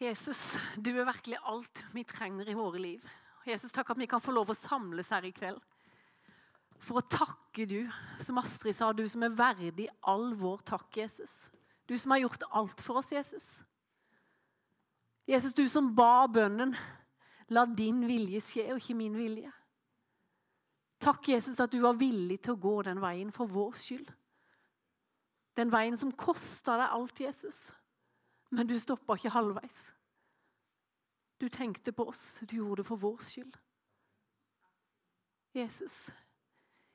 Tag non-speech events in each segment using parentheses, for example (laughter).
Jesus, du er virkelig alt vi trenger i våre liv. Jesus, takk at vi kan få lov å samles her i kveld. For å takke du, som Astrid sa, du som er verdig all vår takk, Jesus. Du som har gjort alt for oss, Jesus. Jesus, du som ba bønnen, la din vilje skje, og ikke min vilje. Takk, Jesus, at du var villig til å gå den veien for vår skyld. Den veien som kosta deg alt, Jesus. Men du stoppa ikke halvveis. Du tenkte på oss. Du gjorde det for vår skyld. Jesus,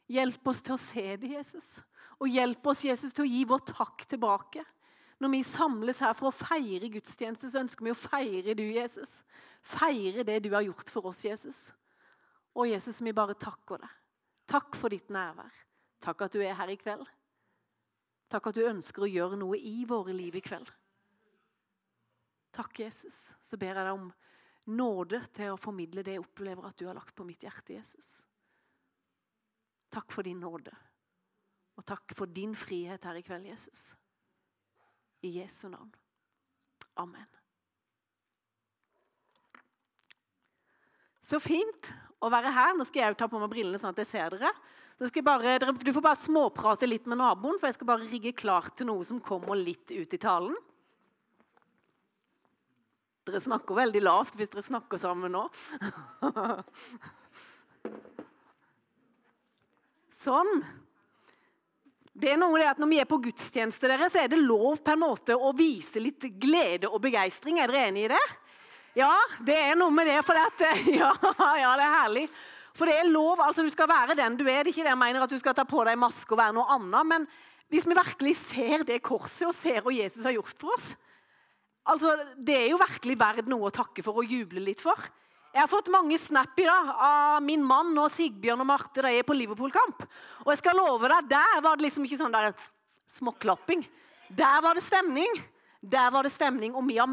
hjelp oss til å se det, Jesus. Og hjelp oss, Jesus, til å gi vår takk tilbake. Når vi samles her for å feire gudstjeneste, så ønsker vi å feire du, Jesus. Feire det du har gjort for oss, Jesus. Og Jesus, vi bare takker deg. Takk for ditt nærvær. Takk at du er her i kveld. Takk at du ønsker å gjøre noe i våre liv i kveld. Takk, Jesus. Så ber jeg deg om nåde til å formidle det jeg opplever at du har lagt på mitt hjerte, Jesus. Takk for din nåde. Og takk for din frihet her i kveld, Jesus. I Jesu navn. Amen. Så fint å være her. Nå skal jeg jo ta på meg brillene sånn at jeg ser dere. Bare, du får bare småprate litt med naboen, for jeg skal bare rigge klart til noe som kommer litt ut i talen. Dere snakker veldig lavt hvis dere snakker sammen nå. Sånn. Det er noe det at Når vi er på gudstjeneste, dere, så er det lov på en måte å vise litt glede og begeistring. Er dere enig i det? Ja, det er noe med det. For det, (laughs) ja, ja, det er herlig. For det er lov, altså Du skal være den du er. Det er ikke det jeg mener at du skal ta på deg maske og være noe annet. Men hvis vi virkelig ser det korset og ser hva Jesus har gjort for oss altså Det er jo virkelig verdt noe å takke for og juble litt for. Jeg har fått mange snap i dag av min mann og Sigbjørn og Marte jeg er på Liverpool-kamp. Og jeg skal love deg, der var det liksom ikke sånn der småklapping. Der var det stemning. Der var det stemning, og vi har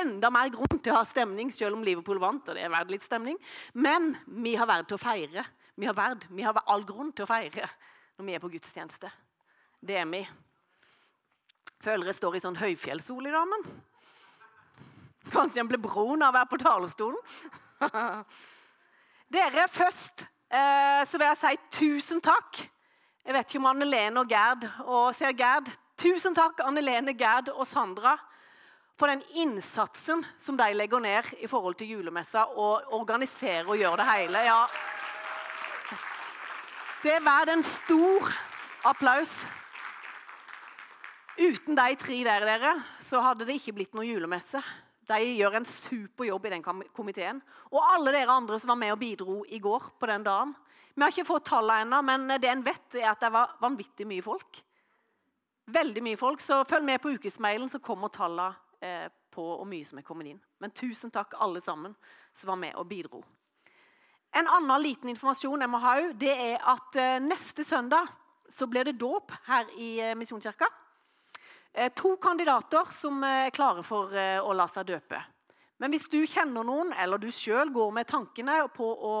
enda mer grunn til å ha stemning, selv om Liverpool vant. og det er verdt litt stemning. Men vi har verd til å feire. Vi har, verd, vi har all grunn til å feire når vi er på gudstjeneste. Det er vi. Føler jeg står i sånn høyfjellssol i dag, men Kanskje han ble brun av å være på talerstolen? (laughs) Dere, først eh, så vil jeg si tusen takk. Jeg vet ikke om Anne Lene og Gerd og ser Gerd Tusen takk, Anne Lene, Gerd og Sandra, for den innsatsen som de legger ned i forhold til julemessa og organiserer og gjør det hele. Ja. Det er verdt en stor applaus. Uten de tre der, dere, så hadde det ikke blitt noe julemesse. De gjør en super jobb i den komiteen. Og alle dere andre som var med og bidro i går på den dagen. Vi har ikke fått tallene ennå, men det en vet, er at det var vanvittig mye folk. Veldig mye folk, så følg med på ukesmailen, så kommer tallene eh, på hvor mye som er kommet inn. Men tusen takk, alle sammen som var med og bidro. En annen liten informasjon jeg må ha, det er at eh, neste søndag så blir det dåp her i eh, Misjonskirka. Eh, to kandidater som er klare for eh, å la seg døpe. Men hvis du kjenner noen, eller du sjøl går med tankene på å,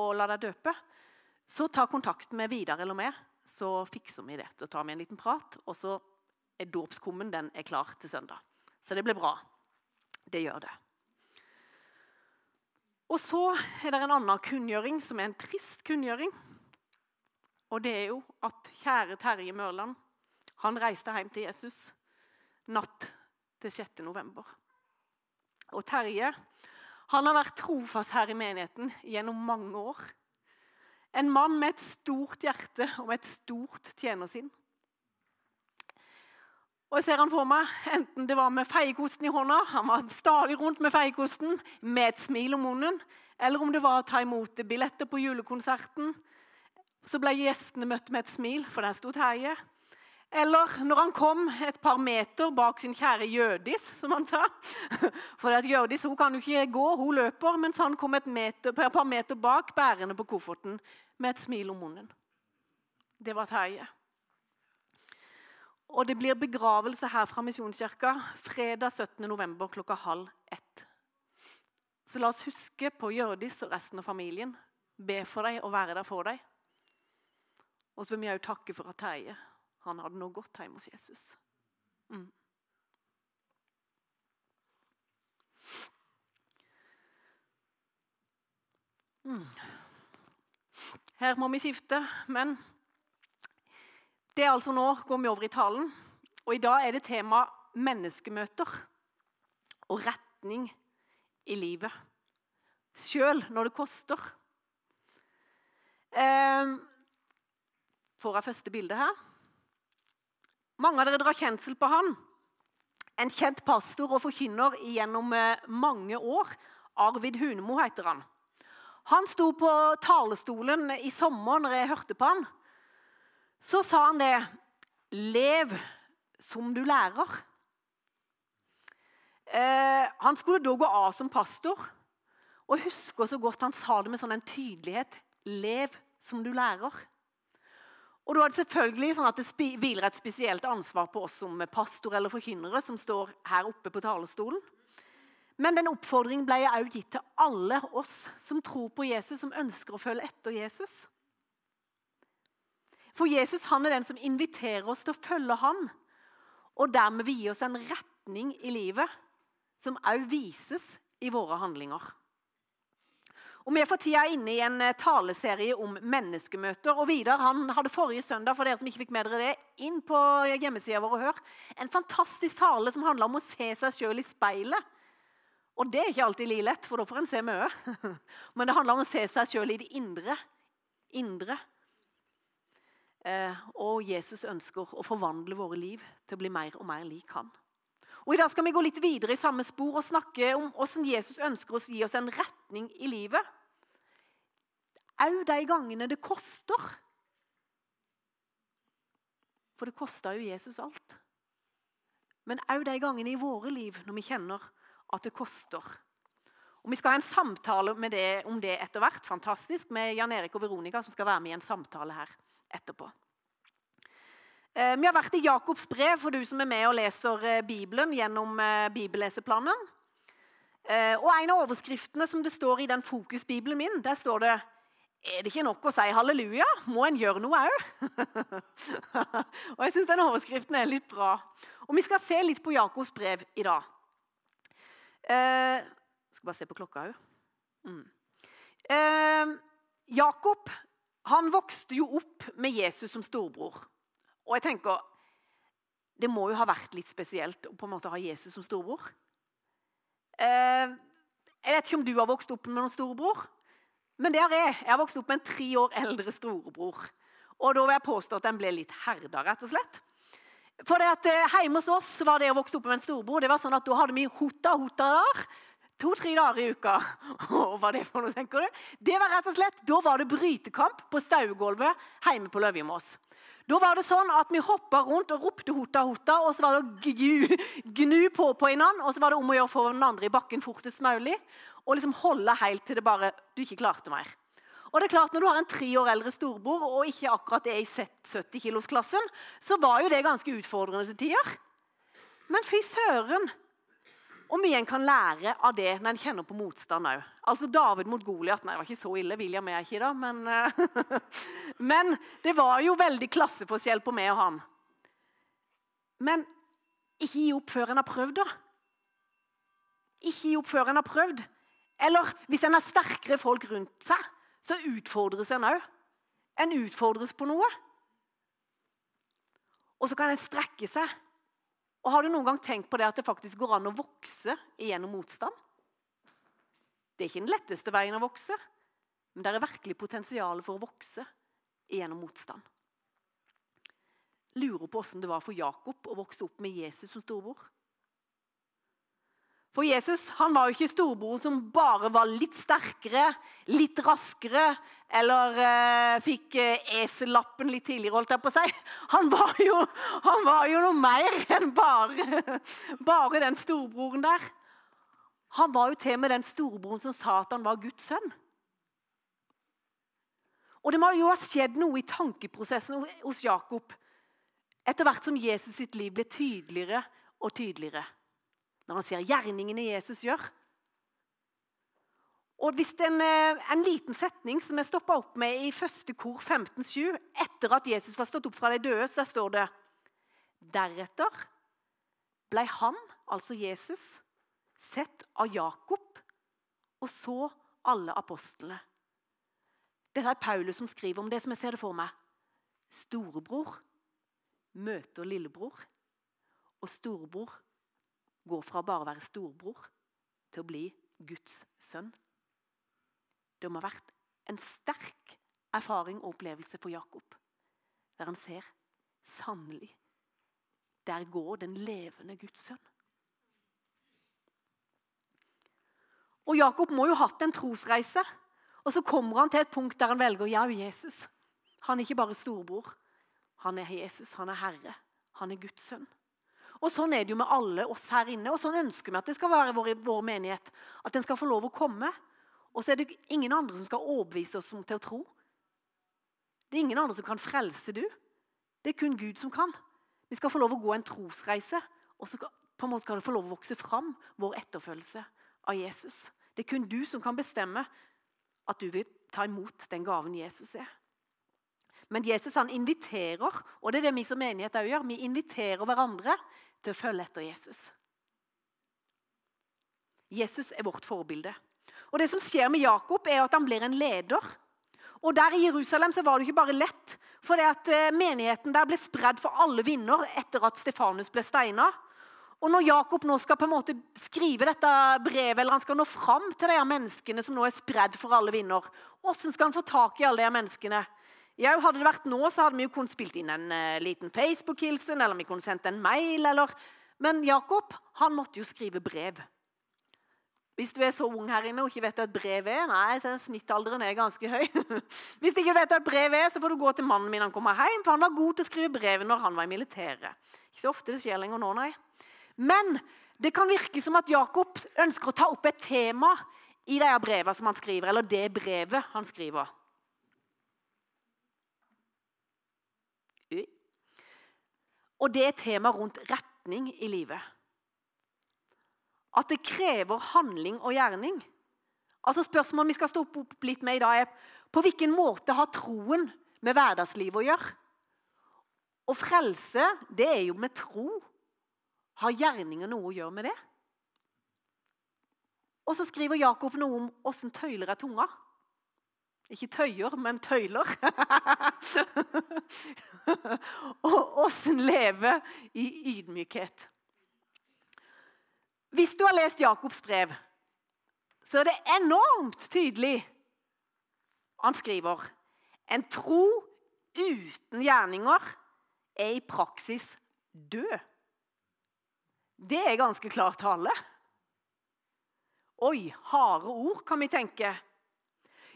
å la deg døpe, så ta kontakt med Vidar eller meg så fikser vi det. Da tar vi en liten prat, og så er dåpskummen den er klar til søndag. Så det blir bra. Det gjør det. Og så er det en annen kunngjøring, som er en trist kunngjøring. Og det er jo at kjære Terje Mørland han reiste hjem til Jesus natt til 6. november. Og Terje han har vært trofast her i menigheten gjennom mange år. En mann med et stort hjerte og med et stort tjenersinn. Og Jeg ser han for meg, enten det var med feiekosten i hånda, han var stadig rundt med feiekosten, med et smil om munnen, eller om det var å ta imot billetter på julekonserten. Så ble gjestene møtt med et smil, for der sto Terje. Eller når han kom et par meter bak sin kjære Jødis, som han sa. For at Jødis hun kan jo ikke gå, hun løper, mens han kom et, meter, et par meter bak, bærende på kofferten med et smil om munnen. Det var Terje. Og det blir begravelse her fra Misjonskirka fredag 17. november klokka halv ett. Så la oss huske på Hjørdis og resten av familien. Be for dem og være der for dem. Og så vil vi òg takke for at Terje han hadde nå gått hjem hos Jesus. Mm. mm. Her må vi skifte, men det er altså nå går vi over i talen. Og i dag er det tema menneskemøter og retning i livet. Sjøl når det koster. Ehm, får jeg første bilde her? Mange av dere drar kjensel på han. En kjent pastor og forkynner gjennom eh, mange år. Arvid Hunemo heter han. Han sto på talerstolen i sommer når jeg hørte på han. Så sa han det Lev som du lærer. Eh, han skulle da gå av som pastor. Og jeg husker så godt han sa det med sånn en tydelighet. Lev som du lærer. Og da er det selvfølgelig sånn at det hviler et spesielt ansvar på oss som pastor eller forkynnere som står her oppe på talerstolen. Men den oppfordringen ble også gitt til alle oss som tror på Jesus, som ønsker å følge etter Jesus. For Jesus han er den som inviterer oss til å følge han, og dermed vil gi oss en retning i livet som også vises i våre handlinger. Og Vi er for tida inne i en eh, taleserie om menneskemøter. og Vidar han hadde forrige søndag for dere som ikke fikk med dere det, inn på hjemmesida vår og hør, en fantastisk tale som handler om å se seg sjøl i speilet. Og Det er ikke alltid like lett, for da får en se mye. (laughs) Men det handler om å se seg sjøl i det indre. indre. Eh, og Jesus ønsker å forvandle våre liv til å bli mer og mer lik han. Og I dag skal vi gå litt videre i samme spor og snakke om hvordan Jesus ønsker å gi oss en retning i livet. Au de gangene det koster. For det kosta jo Jesus alt. Men au de gangene i våre liv når vi kjenner at det koster. Og Vi skal ha en samtale det, om det etter hvert. Fantastisk, Med Jan Erik og Veronica som skal være med i en samtale her etterpå. Eh, vi har vært i Jakobs brev for du som er med og leser eh, Bibelen gjennom eh, bibelleseplanen. Og En av overskriftene som det står i den fokusbibelen min, der står det er det ikke nok å si halleluja? Må en gjøre noe òg? (laughs) og jeg syns den overskriften er litt bra. Og Vi skal se litt på Jakobs brev i dag. Eh, skal bare se på klokka òg. Mm. Eh, Jakob han vokste jo opp med Jesus som storbror. Og jeg tenker, Det må jo ha vært litt spesielt å på en måte ha Jesus som storebror. Eh, jeg vet ikke om du har vokst opp med noen storebror, men det har jeg. Jeg har vokst opp med en tre år eldre storebror. Og da vil jeg påstå at den ble litt herda, rett og slett. For det at eh, Hjemme hos oss var det å vokse opp med en storebror det var sånn at da hadde vi hota-hota der. To-tre dager i uka. (laughs) Og hva det for noe, tenker du? Det var rett og slett, Da var det brytekamp på stauegulvet hjemme på Løvjemås. Da var det sånn at Vi hoppa rundt og ropte hota, hota, og så var det å gnu, gnu på på hverandre. Og så var det om å gjøre å få den andre i bakken fortest mulig. Og liksom holde helt til det bare du ikke klarte mer. Og det er klart, Når du har en tre år eldre storbror og ikke akkurat er i 70-kilosklassen, så var jo det ganske utfordrende til tider. Men fy søren, og mye en kan lære av det når en kjenner på motstand òg. Altså David mot Goliat. Nei, det var ikke så ille. William er ikke da, men, eh, (laughs) men det var jo veldig klasseforskjell på meg og han. Men ikke gi opp før en har prøvd, da. Ikke gi opp før en har prøvd. Eller hvis en har sterkere folk rundt seg, så utfordres en òg. En utfordres på noe. Og så kan en strekke seg og Har du noen gang tenkt på det at det faktisk går an å vokse gjennom motstand? Det er ikke den letteste veien å vokse, men det er virkelig potensial for å vokse gjennom motstand. Lurer på åssen det var for Jakob å vokse opp med Jesus som storbror. For Jesus han var jo ikke storebroren som bare var litt sterkere, litt raskere eller eh, fikk eh, esellappen litt tidligere, holdt jeg på å si. Han var jo, han var jo noe mer enn bare, bare den storebroren der. Han var jo til med den storebroren som sa at han var Guds sønn. Og det må jo ha skjedd noe i tankeprosessen hos Jakob etter hvert som Jesus sitt liv ble tydeligere og tydeligere når han ser gjerningene Jesus gjør. Og hvis en, er en liten setning som jeg stoppa opp med i første kor 15.7, etter at Jesus var stått opp fra de døde, så står det Deretter ble han, altså Jesus, sett av Jakob og så alle apostlene. Dette er Paulus som skriver om det som jeg ser det for meg. Storebror møter lillebror, og storebror går fra bare å være storbror til å bli Guds sønn. Det må ha vært en sterk erfaring og opplevelse for Jakob, der han ser sannelig der går den levende Guds sønn. Og Jakob må jo ha hatt en trosreise. Og så kommer han til et punkt der han velger ja, Jesus. Han er ikke bare storbror. Han er Jesus, han er Herre. Han er Guds sønn. Og Sånn er det jo med alle oss her inne, og sånn ønsker vi at det skal være vår, vår menighet. At den skal få lov å komme. Og så er det ingen andre som skal overbevise oss til å tro. Det er ingen andre som kan frelse du. Det er kun Gud som kan. Vi skal få lov å gå en trosreise, og så på en måte skal det få lov å vokse fram vår etterfølgelse av Jesus. Det er kun du som kan bestemme at du vil ta imot den gaven Jesus er. Men Jesus han inviterer, og det er det vi som menighet òg gjør. Vi inviterer hverandre til å følge etter Jesus. Jesus er vårt forbilde. Og Det som skjer med Jakob, er at han blir en leder. Og der I Jerusalem så var det ikke bare lett, for det at eh, menigheten der ble spredd for alle vinder etter at Stefanus ble steina. Og når Jakob nå skal på en måte skrive dette brevet, eller han skal nå fram til de her menneskene som nå er spredd for alle vinder, hvordan skal han få tak i alle de her menneskene? Ja, hadde det vært nå, så hadde vi jo kunnet spilt inn en uh, liten Facebook-hilsen, eller vi kunne sendt en mail, eller Men Jakob, han måtte jo skrive brev. Hvis du er så ung her inne og ikke vet hva et brev er Nei, snittalderen er ganske høy. (laughs) Hvis du ikke vet hva et brev er, så får du gå til mannen min han kommer hjem, for han var god til å skrive brev når han var i militæret. Ikke så ofte det skjer lenger nå, nei. Men det kan virke som at Jakob ønsker å ta opp et tema i de brevene som han skriver, eller det brevet han skriver. Og det er tema rundt retning i livet. At det krever handling og gjerning. Altså Spørsmålet vi skal stå opp litt med i dag, er på hvilken måte har troen med hverdagslivet å gjøre? Og frelse, det er jo med tro. Har gjerninger noe å gjøre med det? Og så skriver Jakob noe om åssen tøyler er tunga. Ikke tøyer, men tøyler. (laughs) og åssen leve i ydmykhet. Hvis du har lest Jakobs brev, så er det enormt tydelig. Han skriver en tro uten gjerninger er i praksis død. Det er ganske klar tale. Oi, harde ord, kan vi tenke.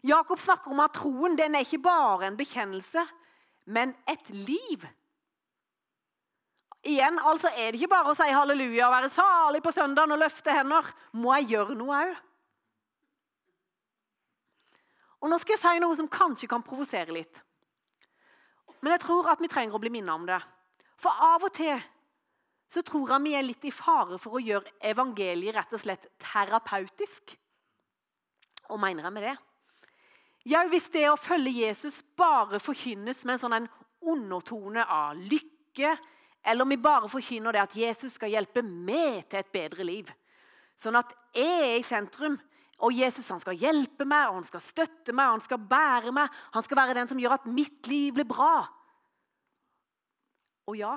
Jakob snakker om at troen den er ikke bare en bekjennelse, men et liv. Igjen, altså er det ikke bare å si halleluja og være salig på søndagen og løfte hender. Må jeg gjøre noe òg? Og Nå skal jeg si noe som kanskje kan provosere litt. Men jeg tror at vi trenger å bli minnet om det. For av og til så tror jeg vi er litt i fare for å gjøre evangeliet rett og slett terapeutisk. Og mener jeg med det? Ja, Hvis det å følge Jesus bare forkynnes med en sånn undertone av lykke, eller om vi bare forkynner det at Jesus skal hjelpe meg til et bedre liv, sånn at jeg er i sentrum, og Jesus han skal hjelpe meg, og han skal støtte meg, og han skal bære meg, han skal være den som gjør at mitt liv blir bra Og ja,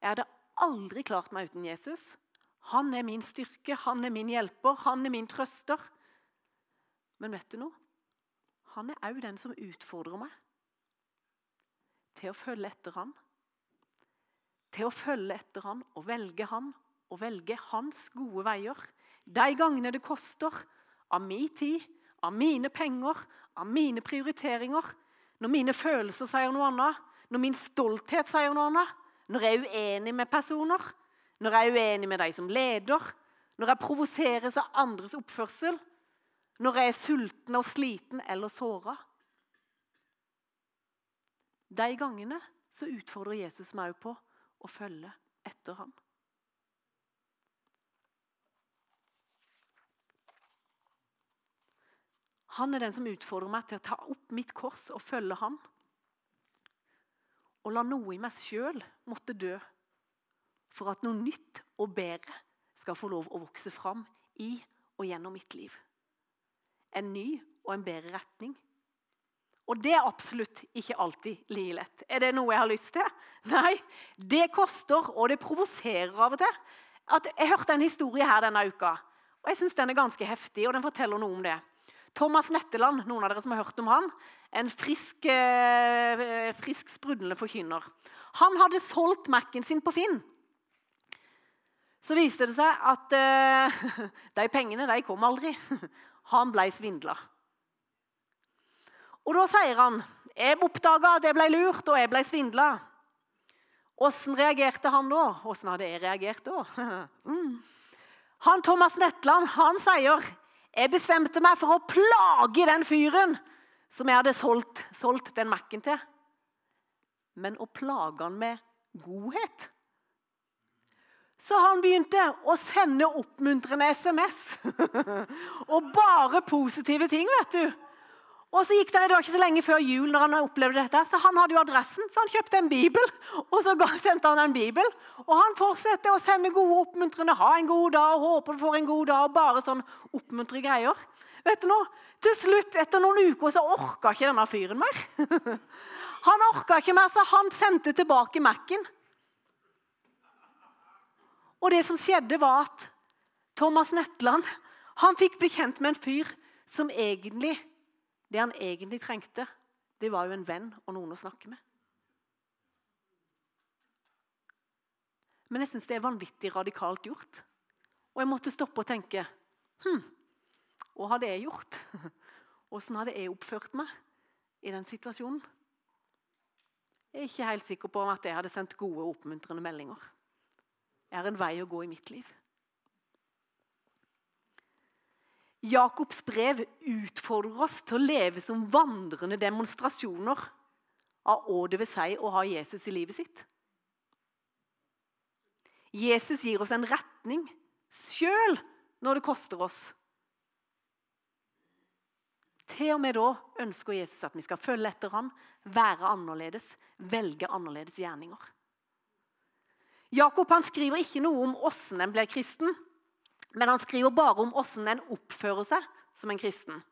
jeg hadde aldri klart meg uten Jesus. Han er min styrke, han er min hjelper, han er min trøster. Men vet du noe? Han er òg den som utfordrer meg til å følge etter han. Til å følge etter han og velge han og velge hans gode veier. De gangene det koster av min tid, av mine penger, av mine prioriteringer. Når mine følelser sier noe annet, når min stolthet sier noe annet, når jeg er uenig med personer, når jeg er uenig med de som leder, når jeg provoseres av andres oppførsel, når jeg er sulten og sliten eller såra. De gangene så utfordrer Jesus meg på å følge etter ham. Han er den som utfordrer meg til å ta opp mitt kors og følge ham og la noe i meg sjøl måtte dø for at noe nytt og bedre skal få lov å vokse fram i og gjennom mitt liv. En ny og en bedre retning. Og det er absolutt ikke alltid like lett. Er det noe jeg har lyst til? (laughs) Nei. Det koster, og det provoserer av og til. At jeg hørte en historie her denne uka, og jeg syns den er ganske heftig. og den forteller noe om det. Thomas Netteland, noen av dere som har hørt om han, en frisk, eh, frisk sprudlende forkynner. Han hadde solgt Mac-en sin på Finn. Så viste det seg at eh, (laughs) de pengene de kom aldri. (laughs) Han ble svindla. Og da sier han jeg oppdaga at jeg ble lurt og jeg ble svindla. Åssen reagerte han da? Åssen hadde jeg reagert da? (laughs) Mm. Han Thomas Netland han sier jeg bestemte meg for å plage den fyren som jeg hadde solgt, solgt den Mac-en til. Men å plage han med godhet. Så han begynte å sende oppmuntrende SMS. (laughs) og bare positive ting, vet du. Og så gikk det, det var ikke så lenge før jul når han opplevde dette, så han hadde jo adressen, så han kjøpte en bibel. (laughs) Og så sendte han en bibel. Og han fortsetter å sende gode, oppmuntrende 'ha en god dag', og 'håper du får en god dag', og bare sånn oppmuntre greier. Vet du noe? Til slutt, etter noen uker, så orka ikke denne fyren mer. (laughs) Han orka ikke mer, så han sendte tilbake Mac-en. Og det som skjedde, var at Thomas Netland han fikk bli kjent med en fyr som egentlig det han egentlig trengte, det var jo en venn og noen å snakke med. Men jeg syns det er vanvittig radikalt gjort. Og jeg måtte stoppe og tenke hm, Hva hadde jeg gjort? Åssen hadde jeg oppført meg i den situasjonen? Jeg er ikke helt sikker på at jeg hadde sendt gode oppmuntrende meldinger. Har en vei å gå i mitt liv. Jakobs brev utfordrer oss til å leve som vandrende demonstrasjoner av hva det vil si å ha Jesus i livet sitt. Jesus gir oss en retning sjøl når det koster oss. Til og med da ønsker Jesus at vi skal følge etter ham, være annerledes, velge annerledes gjerninger. Jakob han skriver ikke noe om åssen en blir kristen. Men han skriver bare om hvordan en oppfører seg som en kristen.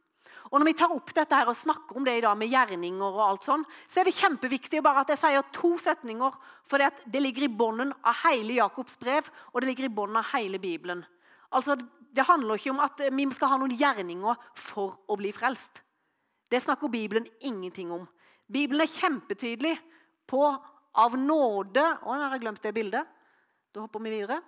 Og Når vi tar opp dette her og snakker om det i dag med gjerninger, og alt sånn, så er det kjempeviktig bare at jeg sier to setninger. For det ligger i bånden av hele Jakobs brev og det ligger i bånden av hele Bibelen. Altså, Det handler ikke om at vi skal ha noen gjerninger for å bli frelst. Det snakker Bibelen ingenting om. Bibelen er kjempetydelig på av nåde Å, nå har jeg glemt det bildet. Da hopper vi videre.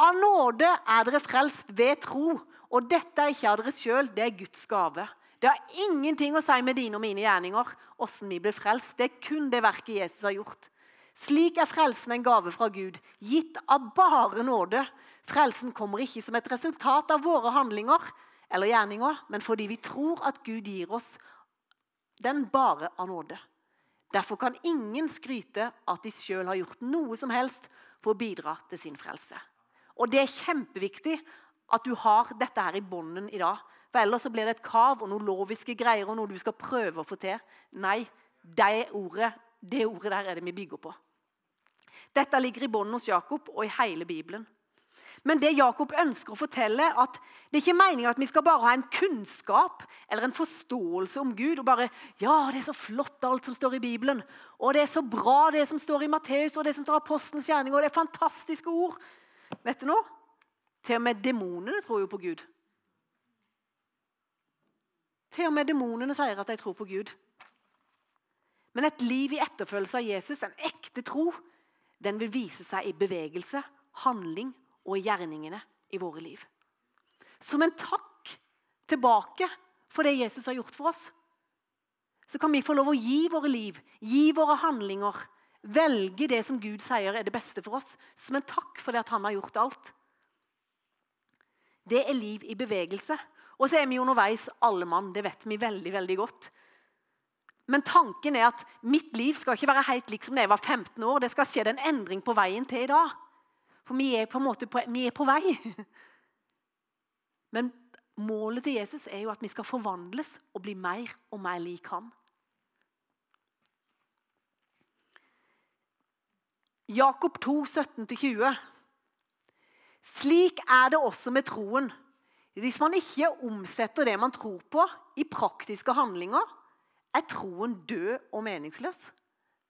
Av nåde er dere frelst ved tro. Og dette er ikke av dere sjøl, det er Guds gave. Det har ingenting å si med dine og mine gjerninger åssen vi blir frelst. Det er kun det verket Jesus har gjort. Slik er frelsen en gave fra Gud, gitt av bare nåde. Frelsen kommer ikke som et resultat av våre handlinger eller gjerninger, men fordi vi tror at Gud gir oss den bare av nåde. Derfor kan ingen skryte at de sjøl har gjort noe som helst for å bidra til sin frelse. Og det er kjempeviktig at du har dette her i bånden i dag. For ellers så blir det et kav og noen loviske greier og noe du skal prøve å få til. Nei, det ordet, det ordet der er det vi bygger på. Dette ligger i bånden hos Jakob og i hele Bibelen. Men det Jakob ønsker å fortelle, at det er ikke meningen at vi skal bare ha en kunnskap eller en forståelse om Gud. og bare, ja, det er så flott alt som står i Bibelen, og det er så bra det som står i Matteus og det som står i Apostelens gjerning, og det er fantastiske ord. Vet du noe? Til og med demonene tror jo på Gud. Til og med demonene sier at de tror på Gud. Men et liv i etterfølgelse av Jesus, en ekte tro, den vil vise seg i bevegelse, handling og gjerningene i våre liv. Som en takk tilbake for det Jesus har gjort for oss, så kan vi få lov å gi våre liv, gi våre handlinger, velge det som Gud sier er det beste for oss, som en takk for det at han har gjort alt. Det er liv i bevegelse. Og så er vi underveis alle mann. Det vet vi veldig veldig godt. Men tanken er at mitt liv skal ikke være helt lik som da jeg var 15 år. Det skal skje en endring på veien til i dag. For vi er på en måte på, vi er på vei. Men målet til Jesus er jo at vi skal forvandles og bli mer og mer lik han. Jakob 2, 17-20. Slik er det også med troen. Hvis man ikke omsetter det man tror på, i praktiske handlinger, er troen død og meningsløs.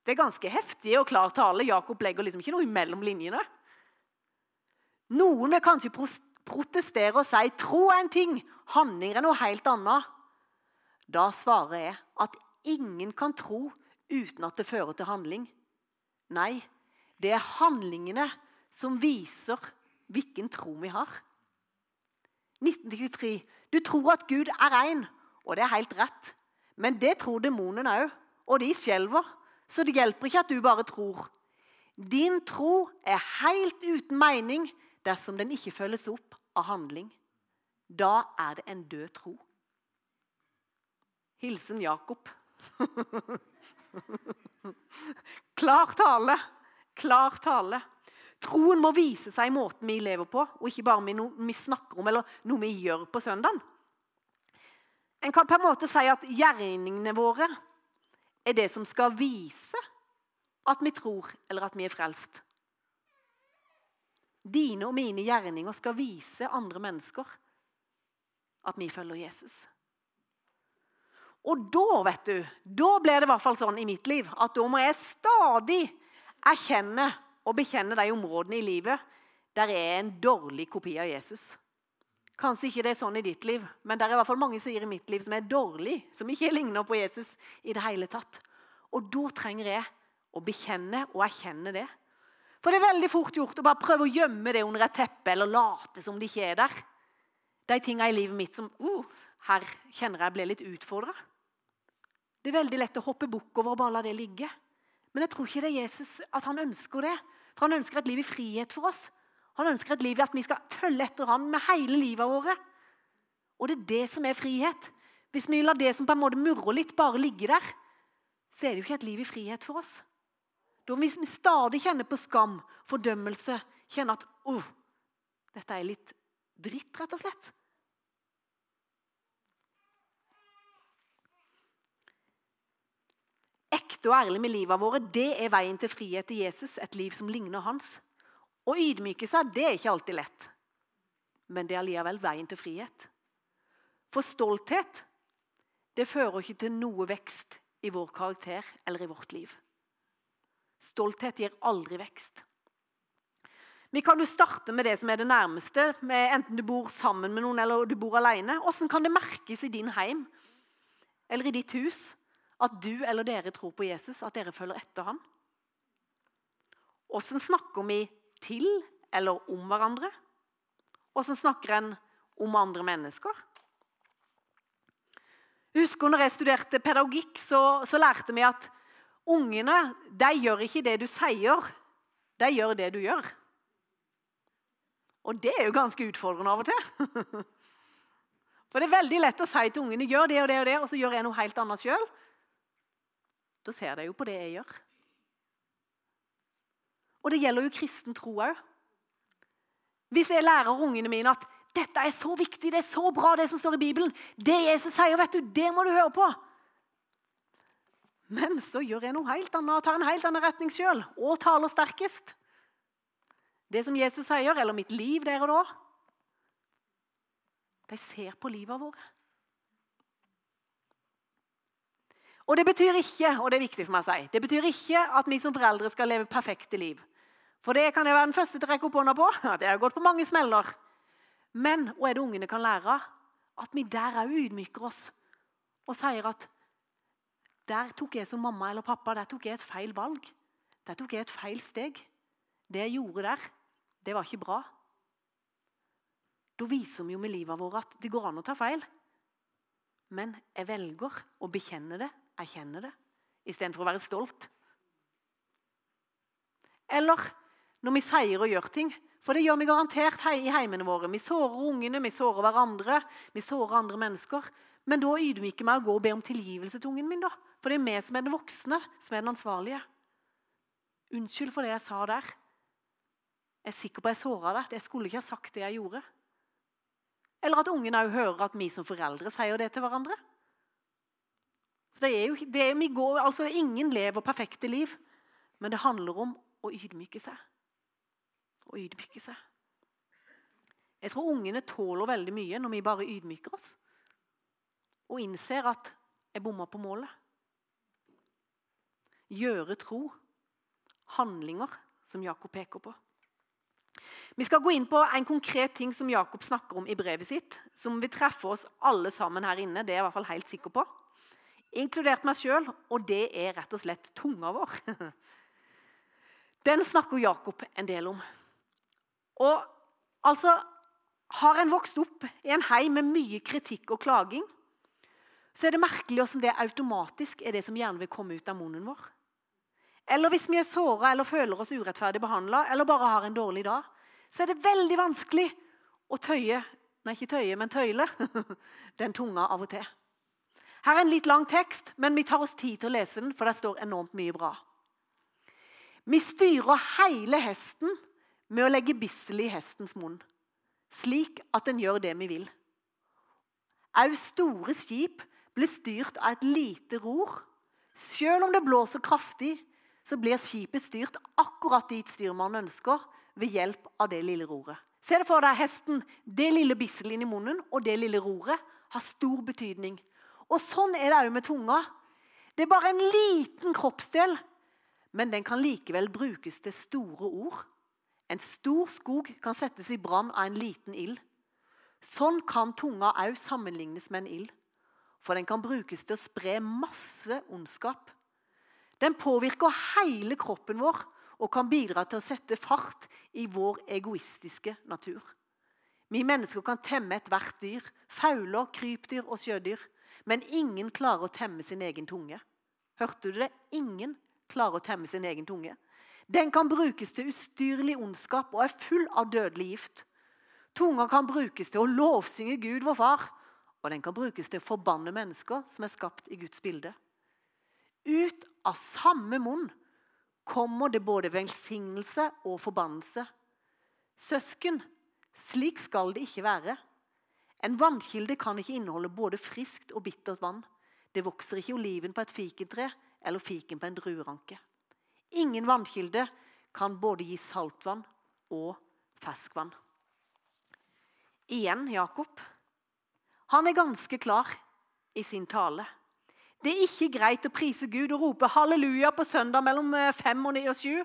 Det er ganske heftig og klar tale. Jakob legger liksom ikke noe mellom linjene. Noen vil kanskje protestere og si tro er en ting, handling er noe helt annet. Da svarer jeg at ingen kan tro uten at det fører til handling. Nei, det er handlingene som viser hvilken tro vi har. 1923. Du tror at Gud er rein, og det er helt rett. Men det tror demonen òg, og de skjelver. Så det hjelper ikke at du bare tror. Din tro er helt uten mening dersom den ikke følges opp av handling. Da er det en død tro. Hilsen Jakob. (laughs) Klar tale. Klar tale. Troen må vise seg i måten vi lever på, og ikke bare med noe vi snakker om eller noe vi gjør på søndagen. En kan på en måte si at gjerningene våre er det som skal vise at vi tror eller at vi er frelst. Dine og mine gjerninger skal vise andre mennesker at vi følger Jesus. Og da vet du, da ble det i hvert fall sånn i mitt liv at da må jeg stadig erkjenne og bekjenne de områdene i livet der jeg er en dårlig kopi av Jesus. Kanskje ikke det er sånn i ditt liv, men det er i hvert fall mange som sier i mitt liv som er dårlig, som ikke ligner på Jesus i det hele tatt. Og da trenger jeg å bekjenne og erkjenne det. For det er veldig fort gjort å bare prøve å gjemme det under et teppe eller late som det ikke er der. De tingene i livet mitt som uh, her kjenner jeg blir litt utfordra. Det er veldig lett å hoppe bukk over og bare la det ligge. Men jeg tror ikke det er Jesus at han ønsker det. For han ønsker et liv i frihet for oss. Han ønsker et liv i at vi skal følge etter ham med hele livet vårt. Og det er det som er frihet. Hvis vi lar det som på en måte murrer litt, bare ligge der, så er det jo ikke et liv i frihet for oss. Da Hvis vi stadig kjenner på skam, fordømmelse, kjenner at oh, dette er litt dritt, rett og slett Ekte og ærlig med livet våre, det er veien til frihet i Jesus, et liv som ligner hans. Å ydmyke seg det er ikke alltid lett, men det er allikevel veien til frihet. For stolthet det fører ikke til noe vekst i vår karakter eller i vårt liv. Stolthet gir aldri vekst. Vi kan jo starte med det som er det nærmeste, enten du bor sammen med noen eller du bor alene. Hvordan kan det merkes i din heim eller i ditt hus at du eller dere tror på Jesus, at dere følger etter ham? Hvordan snakker vi til eller om hverandre? Åssen snakker en om andre mennesker? Jeg husker når jeg studerte pedagogikk, så, så lærte vi at ungene de gjør ikke det du sier, de gjør det du gjør. Og det er jo ganske utfordrende av og til. (laughs) For det er veldig lett å si til ungene gjør det og det og det, og så gjør jeg noe helt annet sjøl. Da ser de jo på det jeg gjør. Og det gjelder jo kristen tro òg. Hvis jeg lærer ungene mine at dette er så viktig, det er så bra, det som står i Bibelen Det Jesus sier, vet du, det må du høre på. Men så gjør jeg noe helt annet og tar en helt annen retning sjøl og taler sterkest. Det som Jesus sier, eller mitt liv der og da De ser på livet vårt. Og Det betyr ikke og det er viktig for meg å si, det betyr ikke at vi som foreldre skal leve perfekte liv. For det kan jeg være den første til å rekke opp hånda på. at jeg har gått på mange smeller. Men hva er det ungene kan lære? At vi der òg ydmyker oss og sier at der tok jeg som mamma eller pappa der tok jeg et feil valg. Der tok jeg et feil steg. Det jeg gjorde der, det var ikke bra. Da viser vi jo med livet vårt at det går an å ta feil. Men jeg velger å bekjenne det, erkjenne det, istedenfor å være stolt. Eller når vi sier og gjør ting. For det gjør vi garantert i heimene våre. Vi sårer ungene, vi sårer hverandre, vi sårer andre mennesker. Men da ydmyker vi å gå og be om tilgivelse til ungen min. da. For det er vi som er den voksne, som er den ansvarlige. Unnskyld for det jeg sa der. Jeg er sikker på jeg såra deg. Jeg skulle ikke ha sagt det jeg gjorde. Eller at ungen òg hører at vi som foreldre sier det til hverandre. Det er jo, det er, går, altså Ingen lever perfekte liv, men det handler om å ydmyke seg Å ydmyke seg. Jeg tror ungene tåler veldig mye når vi bare ydmyker oss og innser at jeg bomma på målet. Gjøre tro. Handlinger som Jakob peker på. Vi skal gå inn på en konkret ting som Jakob snakker om i brevet sitt, som vil treffe oss alle sammen her inne. det er jeg i hvert fall helt sikker på. Inkludert meg sjøl, og det er rett og slett tunga vår. (laughs) Den snakker Jakob en del om. Og altså Har en vokst opp i en heim med mye kritikk og klaging, så er det merkelig hvordan det automatisk er det som gjerne vil komme ut av munnen vår. Eller hvis vi er såra eller føler oss urettferdig behandla eller bare har en dårlig dag, så er det veldig vanskelig å tøye Nei, ikke tøye, men tøyle (laughs) den tunga av og til. Her er en litt lang tekst, men vi tar oss tid til å lese den, for det står enormt mye bra. Vi styrer hele hesten med å legge bissel i hestens munn, slik at den gjør det vi vil. Au store skip blir styrt av et lite ror. Selv om det blåser kraftig, så blir skipet styrt akkurat dit styrmannen ønsker, ved hjelp av det lille roret. Se det for deg hesten. Det lille bisselet inni munnen og det lille roret har stor betydning. Og Sånn er det òg med tunga. Det er bare en liten kroppsdel, men den kan likevel brukes til store ord. En stor skog kan settes i brann av en liten ild. Sånn kan tunga òg sammenlignes med en ild. For den kan brukes til å spre masse ondskap. Den påvirker hele kroppen vår og kan bidra til å sette fart i vår egoistiske natur. Vi mennesker kan temme ethvert dyr, fauler, krypdyr og sjødyr. Men ingen klarer å temme sin egen tunge. Hørte du det? Ingen klarer å temme sin egen tunge. Den kan brukes til ustyrlig ondskap og er full av dødelig gift. Tunga kan brukes til å lovsynge Gud, vår far, og den kan brukes til å forbanne mennesker som er skapt i Guds bilde. Ut av samme munn kommer det både velsignelse og forbannelse. Søsken, slik skal det ikke være. En vannkilde kan ikke inneholde både friskt og bittert vann. Det vokser ikke oliven på et fikentre eller fiken på en drueranke. Ingen vannkilde kan både gi saltvann og ferskvann. Igjen Jakob. Han er ganske klar i sin tale. Det er ikke greit å prise Gud og rope halleluja på søndag mellom eh, fem og ni og sju,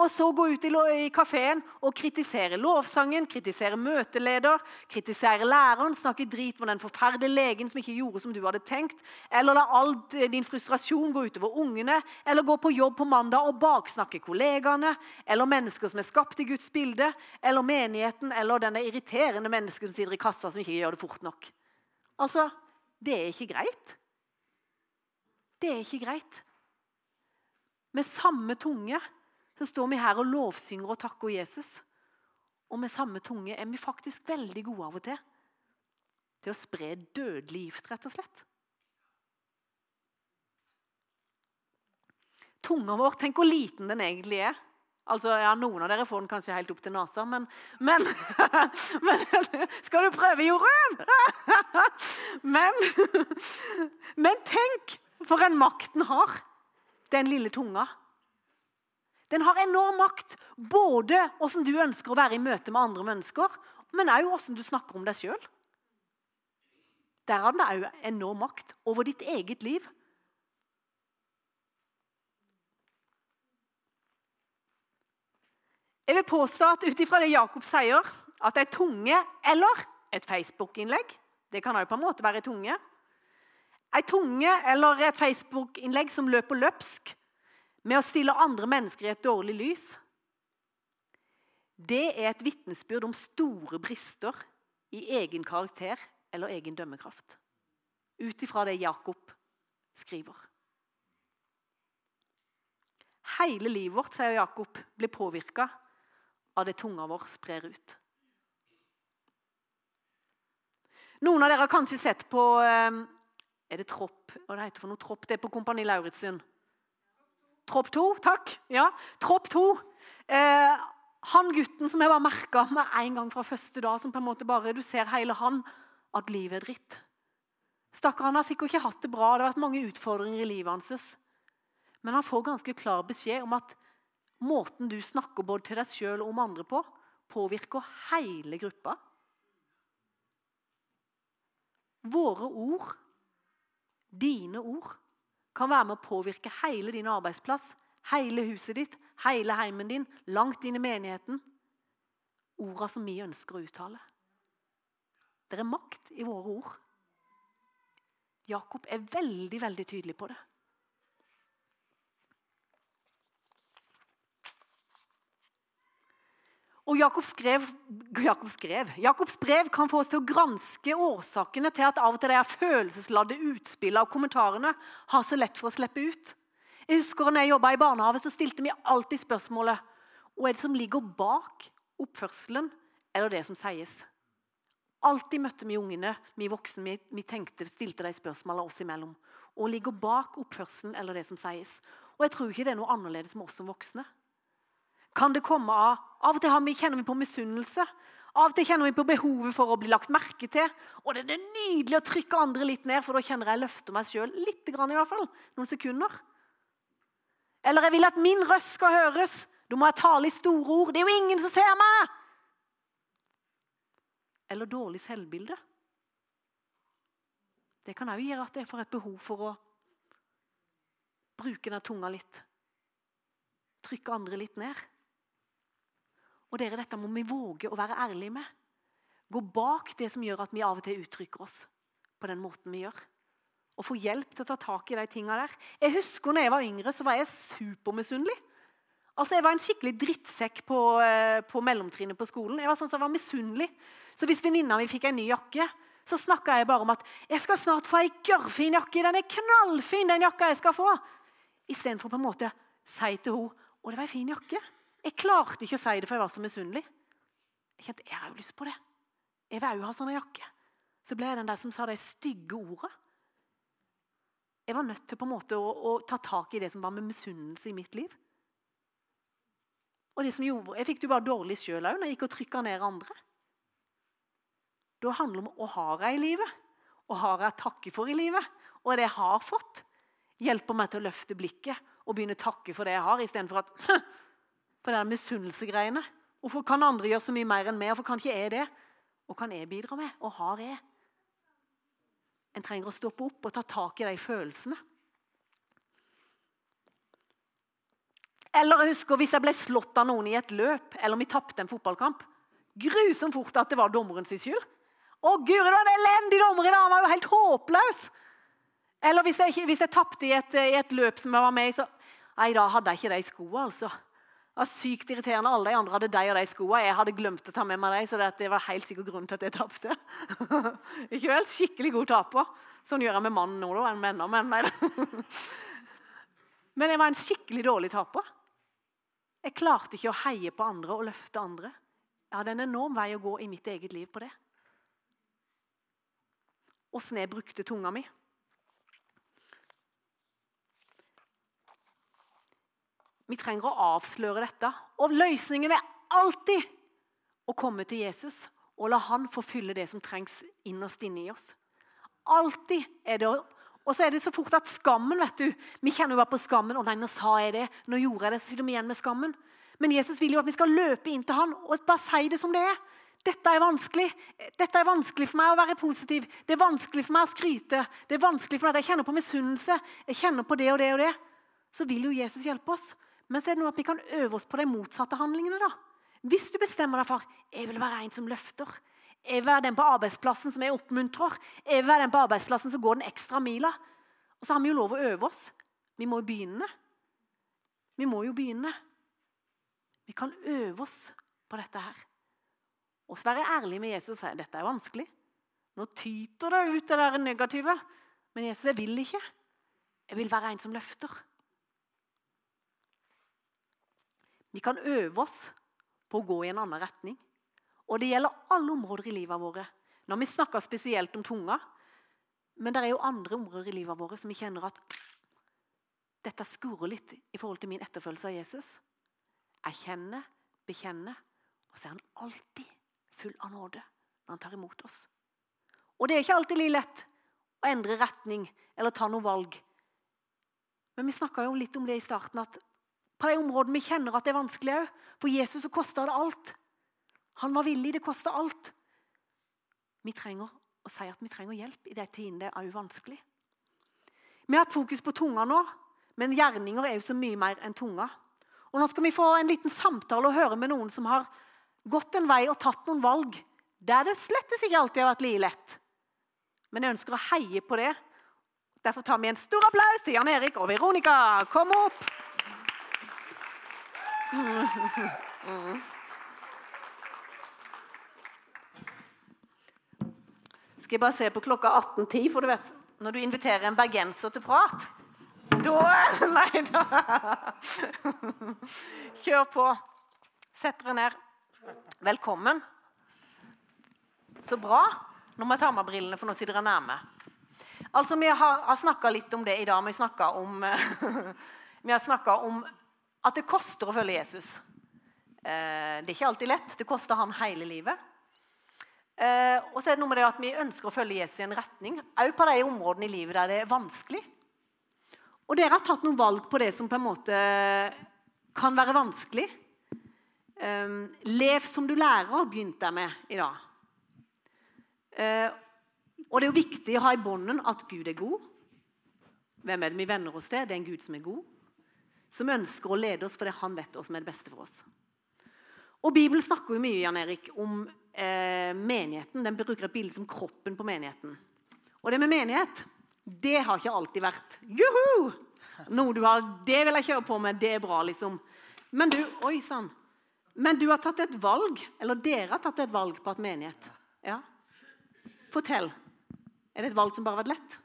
og så gå ut i kafeen og kritisere lovsangen, kritisere møteleder, kritisere læreren, snakke drit med den forferdelige legen som ikke gjorde som du hadde tenkt, eller la all din frustrasjon gå utover ungene, eller gå på jobb på mandag og baksnakke kollegaene, eller mennesker som er skapt i Guds bilde, eller menigheten, eller denne irriterende mennesket som sitter i kassa som ikke gjør det fort nok. Altså, det er ikke greit. Det er ikke greit. Med samme tunge så står vi her og lovsynger og takker Jesus. Og med samme tunge er vi faktisk veldig gode av og til til å spre dødelig gift, rett og slett. Tunga vår, tenk hvor liten den egentlig er. Altså, ja, Noen av dere får den kanskje helt opp til nesa, men, men, (laughs) men Skal du prøve, Jorunn? (laughs) Men, men tenk for en makt den har, den lille tunga. Den har enorm makt, både åssen du ønsker å være i møte med andre mennesker, men òg åssen du snakker om deg sjøl. Der har den òg enorm makt over ditt eget liv. Jeg vil påstå at ut ifra det Jakob sier, at ei tunge eller et Facebook-innlegg Det kan òg på en måte være ei tunge. Ei tunge eller et Facebook-innlegg som løper løpsk med å stille andre mennesker i et dårlig lys, det er et vitnesbyrd om store brister i egen karakter eller egen dømmekraft. Ut ifra det Jakob skriver. Hele livet vårt, sier Jakob, blir påvirka av det tunga vår sprer ut. Noen av dere har kanskje sett på eh, er det Tropp? Hva det heter for noe Tropp? Det er på Kompani Lauritzen. Tropp 2, takk. Ja, Tropp 2. Eh, han gutten som jeg var merka med en gang fra første dag, som på en måte bare, du ser hele han, at livet er dritt. Stakkar, han har sikkert ikke hatt det bra, det har vært mange utfordringer i livet hans. Men han får ganske klar beskjed om at måten du snakker både til deg sjøl og om andre på, påvirker hele gruppa. Våre ord Dine ord kan være med å påvirke hele din arbeidsplass, hele huset ditt, hele heimen din, langt inn i menigheten. Orda som vi ønsker å uttale. Det er makt i våre ord. Jakob er veldig, veldig tydelig på det. Og Jakobs, skrev, Jakobs, skrev, Jakobs brev kan få oss til å granske årsakene til at av og til de følelsesladde utspillene og kommentarene har så lett for å slippe ut. Jeg husker når jeg jobba i barnehage, så stilte vi alltid spørsmålet hva er det som ligger bak oppførselen eller det som sies. Alltid møtte vi ungene, vi voksne, vi, vi tenkte, stilte de spørsmålene oss imellom. Og ligger bak oppførselen eller det som sies. Og jeg tror ikke det er noe annerledes med oss som voksne kan det komme av Av og til vi, kjenner vi på misunnelse. Av og til kjenner vi på behovet for å bli lagt merke til. Og det er nydelig å trykke andre litt ned, for da kjenner jeg løfter meg sjøl litt. i hvert fall, Noen sekunder. Eller jeg vil at min røst skal høres. Da må jeg tale i store ord. Det er jo ingen som ser meg! Eller dårlig selvbilde. Det kan òg gjøre at jeg får et behov for å bruke den tunga litt. Trykke andre litt ned. Og dere, Dette må vi våge å være ærlige med. Gå bak det som gjør at vi av og til uttrykker oss på den måten vi gjør. Og få hjelp til å ta tak i de tinga der. Jeg husker når jeg var yngre, så var jeg supermisunnelig. Altså, Jeg var en skikkelig drittsekk på, eh, på mellomtrinnet på skolen. Jeg var sånn som jeg var misunnelig. Så hvis venninna mi fikk en ny jakke, så snakka jeg bare om at 'jeg skal snart få ei gørrfin jakke'. 'Den er knallfin, den jakka jeg skal få'. Istedenfor på en måte si til henne 'Å, det var ei fin jakke'. Jeg klarte ikke å si det, for jeg var så misunnelig. Jeg kjente jeg har jo lyst på det. Jeg vil òg ha sånn jakke. Så ble jeg den der som sa de stygge ordene. Jeg var nødt til på en måte å, å, ta tak i det som var med misunnelse i mitt liv. Og det som gjorde, Jeg fikk det jo bare dårlig sjøl òg når jeg gikk og trykka ned andre. Da handler det om å ha det i livet, og ha det å takke for i livet. Og det jeg har fått, hjelper meg til å løfte blikket og begynne å takke for det jeg har, istedenfor at (laughs) på den misunnelsegreiene. Hvorfor kan andre gjøre så mye mer enn meg? Hvorfor kan ikke jeg det? Og kan jeg bidra med? Og har jeg? En trenger å stoppe opp og ta tak i de følelsene. Eller jeg husker hvis jeg ble slått av noen i et løp, eller om vi tapte en fotballkamp. Grusomt fort at det var dommeren sin skyld. Å Guri, det var en elendig dommer i dag! Han var jo helt håpløs! Eller hvis jeg, hvis jeg tapte i, i, et løp som jeg var med i, så Nei, da hadde jeg ikke de skoene, altså. Det var sykt irriterende. Alle de andre hadde de og de skoene. Jeg hadde glemt å ta med meg de, så det var helt sikkert grunnen til at jeg tapte. (laughs) ikke vel? Skikkelig god taper. Sånn gjør jeg med mannen nå, da. enn med enda, men nei (laughs) Men jeg var en skikkelig dårlig taper. Jeg klarte ikke å heie på andre og løfte andre. Jeg hadde en enorm vei å gå i mitt eget liv på det. Åssen jeg brukte tunga mi. Vi trenger å avsløre dette. Og løsningen er alltid å komme til Jesus og la han få fylle det som trengs innerst inne i oss. Alltid er det Og så er det så fort at skammen vet du, Vi kjenner jo bare på skammen. 'Å nei, nå sa jeg det. Nå gjorde jeg det.' Så sitter vi igjen med skammen. Men Jesus vil jo at vi skal løpe inn til han og bare si det som det er. Dette er vanskelig. Dette er vanskelig for meg å være positiv. Det er vanskelig for meg å skryte. Det er vanskelig for meg at jeg kjenner på misunnelse. Jeg kjenner på det og det og det. Så vil jo Jesus hjelpe oss. Men så er det noe at vi kan øve oss på de motsatte handlingene. da. Hvis du bestemmer deg for jeg vil være en som løfter, jeg vil være den på arbeidsplassen som jeg oppmuntrer, jeg vil være den på arbeidsplassen som går den ekstra mila. Og så har vi jo lov å øve oss. Vi må jo begynne. Vi må jo begynne. Vi kan øve oss på dette her. Og så være ærlig med Jesus og si dette er vanskelig. Nå tyter det ut det der negative. Men Jesus, jeg vil ikke. Jeg vil være en som løfter. Vi kan øve oss på å gå i en annen retning. Og det gjelder alle områder i livet våre. Nå har vi snakka spesielt om tunga, men det er jo andre områder i livet våre som vi kjenner at dette skurrer litt i forhold til min etterfølgelse av Jesus. Jeg kjenner, bekjenner, og så er han alltid full av nåde når han tar imot oss. Og det er ikke alltid like lett å endre retning eller ta noe valg. Men vi snakka jo litt om det i starten, at på de områdene vi kjenner at det er vanskelig òg. For Jesus så kosta det alt. Han var villig. Det kosta alt. Vi trenger å si at vi trenger hjelp i de tidene det er òg vanskelig. Vi har hatt fokus på tunga nå, men gjerninger er jo så mye mer enn tunga. Og Nå skal vi få en liten samtale og høre med noen som har gått en vei og tatt noen valg der det slettes ikke alltid har vært like lett. Men jeg ønsker å heie på det. Derfor tar vi en stor applaus til Jan Erik og Veronica. Kom opp! Skal jeg bare se på klokka 18.10, for du vet, når du inviterer en bergenser til prat Da (laughs) Nei da. Kjør på. Sett dere ned. Velkommen. Så bra. Nå må jeg ta med brillene, for nå sitter jeg nærme. Altså, Vi har, har snakka litt om det i dag. Vi, om, (laughs) vi har snakka om at det koster å følge Jesus. Eh, det er ikke alltid lett. Det koster han hele livet. Eh, og så er det noe med det at vi ønsker å følge Jesus i en retning, òg på de områdene i livet der det er vanskelig. Og dere har tatt noen valg på det som på en måte kan være vanskelig. Um, lev som du lærer, begynte jeg med i dag. Uh, og det er jo viktig å ha i bånden at Gud er god. Hvem er det vi venner oss til? Det er en Gud som er god. Som ønsker å lede oss fordi han vet hva som er det beste for oss. Og Bibelen snakker jo mye Jan Erik, om eh, menigheten. Den bruker et bilde som kroppen på menigheten. Og det med menighet, det har ikke alltid vært juhu! Noe du har, Det vil jeg kjøre på med, det er bra, liksom. Men du Oi sann. Men du har tatt et valg, eller dere har tatt et valg på et menighet. Ja. Fortell. Er det et valg som bare har vært lett?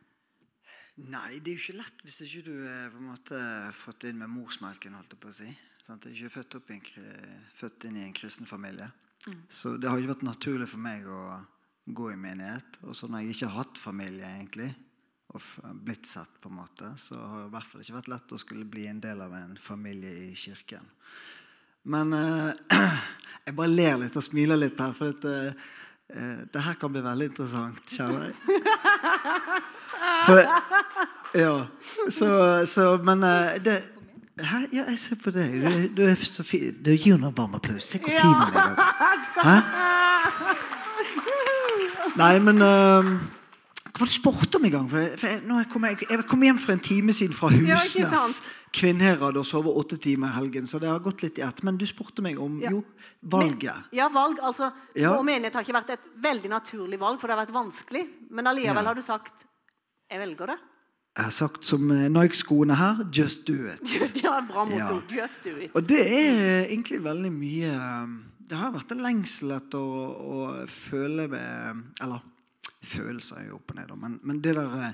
Nei, det er jo ikke lett hvis ikke du er på en måte fått inn med morsmelken. holdt jeg på å si. Sånn, Jeg er ikke født, en, født inn i en kristen familie. Mm. Så det har ikke vært naturlig for meg å gå i menighet. Og så når jeg ikke har hatt familie, egentlig, og blitt sett, på en måte, så har det i hvert fall ikke vært lett å skulle bli en del av en familie i kirken. Men eh, (clears throat) jeg bare ler litt og smiler litt her, for dette, eh, det her kan bli veldig interessant, kjenner jeg. (laughs) For, (laughs) ja, så, så Men uh, det Hæ? Ja, jeg ser på deg. Du, du er så fin. Du gir noen varm applaus. Se hvor fin du er. Hæ? Nei, men um, hva var det du spurte om i gang? For jeg, for jeg, jeg, kom, jeg, kom, hjem for en time siden fra Husnes. Ja, Kvinnherad og sove åtte timer i helgen, så det har gått litt i ett. Men du spurte meg om ja. jo, valget. Men, ja, valg. altså, ja. Vår menighet har ikke vært et veldig naturlig valg, for det har vært vanskelig. Men allikevel ja. har du sagt 'jeg velger det'. Jeg har sagt som eh, Nike-skoene her 'just do it'. (laughs) det var et bra motto. Just do it. Og det er egentlig veldig mye eh, Det har vært en lengsel etter å, å føle med Eller følelser er jo opp og ned, men, men det der eh,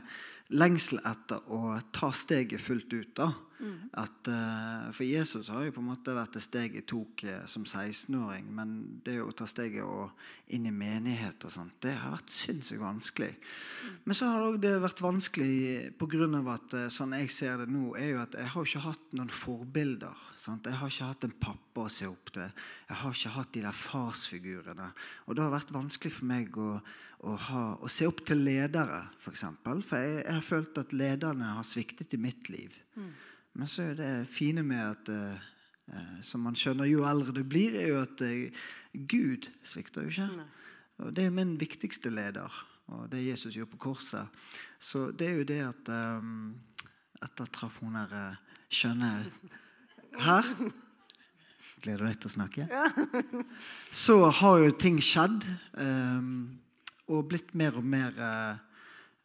lengsel etter å ta steget fullt ut. da, mm. at, uh, For Jesus har jo på en måte vært det steget tok uh, som 16-åring. Men det å ta steget og inn i menighet og sånt, det har vært sinnssykt vanskelig. Mm. Men så har det vært vanskelig pga. at uh, sånn jeg ser det nå, er jo at jeg har ikke hatt noen forbilder. Sant? Jeg har ikke hatt en pappa å se opp til. Jeg har ikke hatt de der farsfigurene. Og det har vært vanskelig for meg å å, ha, å, se opp til ledere, f.eks. For, eksempel. for jeg, jeg, har følt at lederne har sviktet i mitt liv. Mm. Men så er det fine med at uh, uh, som man skjønner jo eldre du blir, er jo at eh, Gud svikter jo ikke. Nei. Og Det er min viktigste leder, og det Jesus gjør på korset. Så det er jo det at um, Etter traff hun der skjønne Her Gleder deg til å snakke? Ja. (laughs) Så har jo ting skjedd. Um, og blitt mer og mer uh,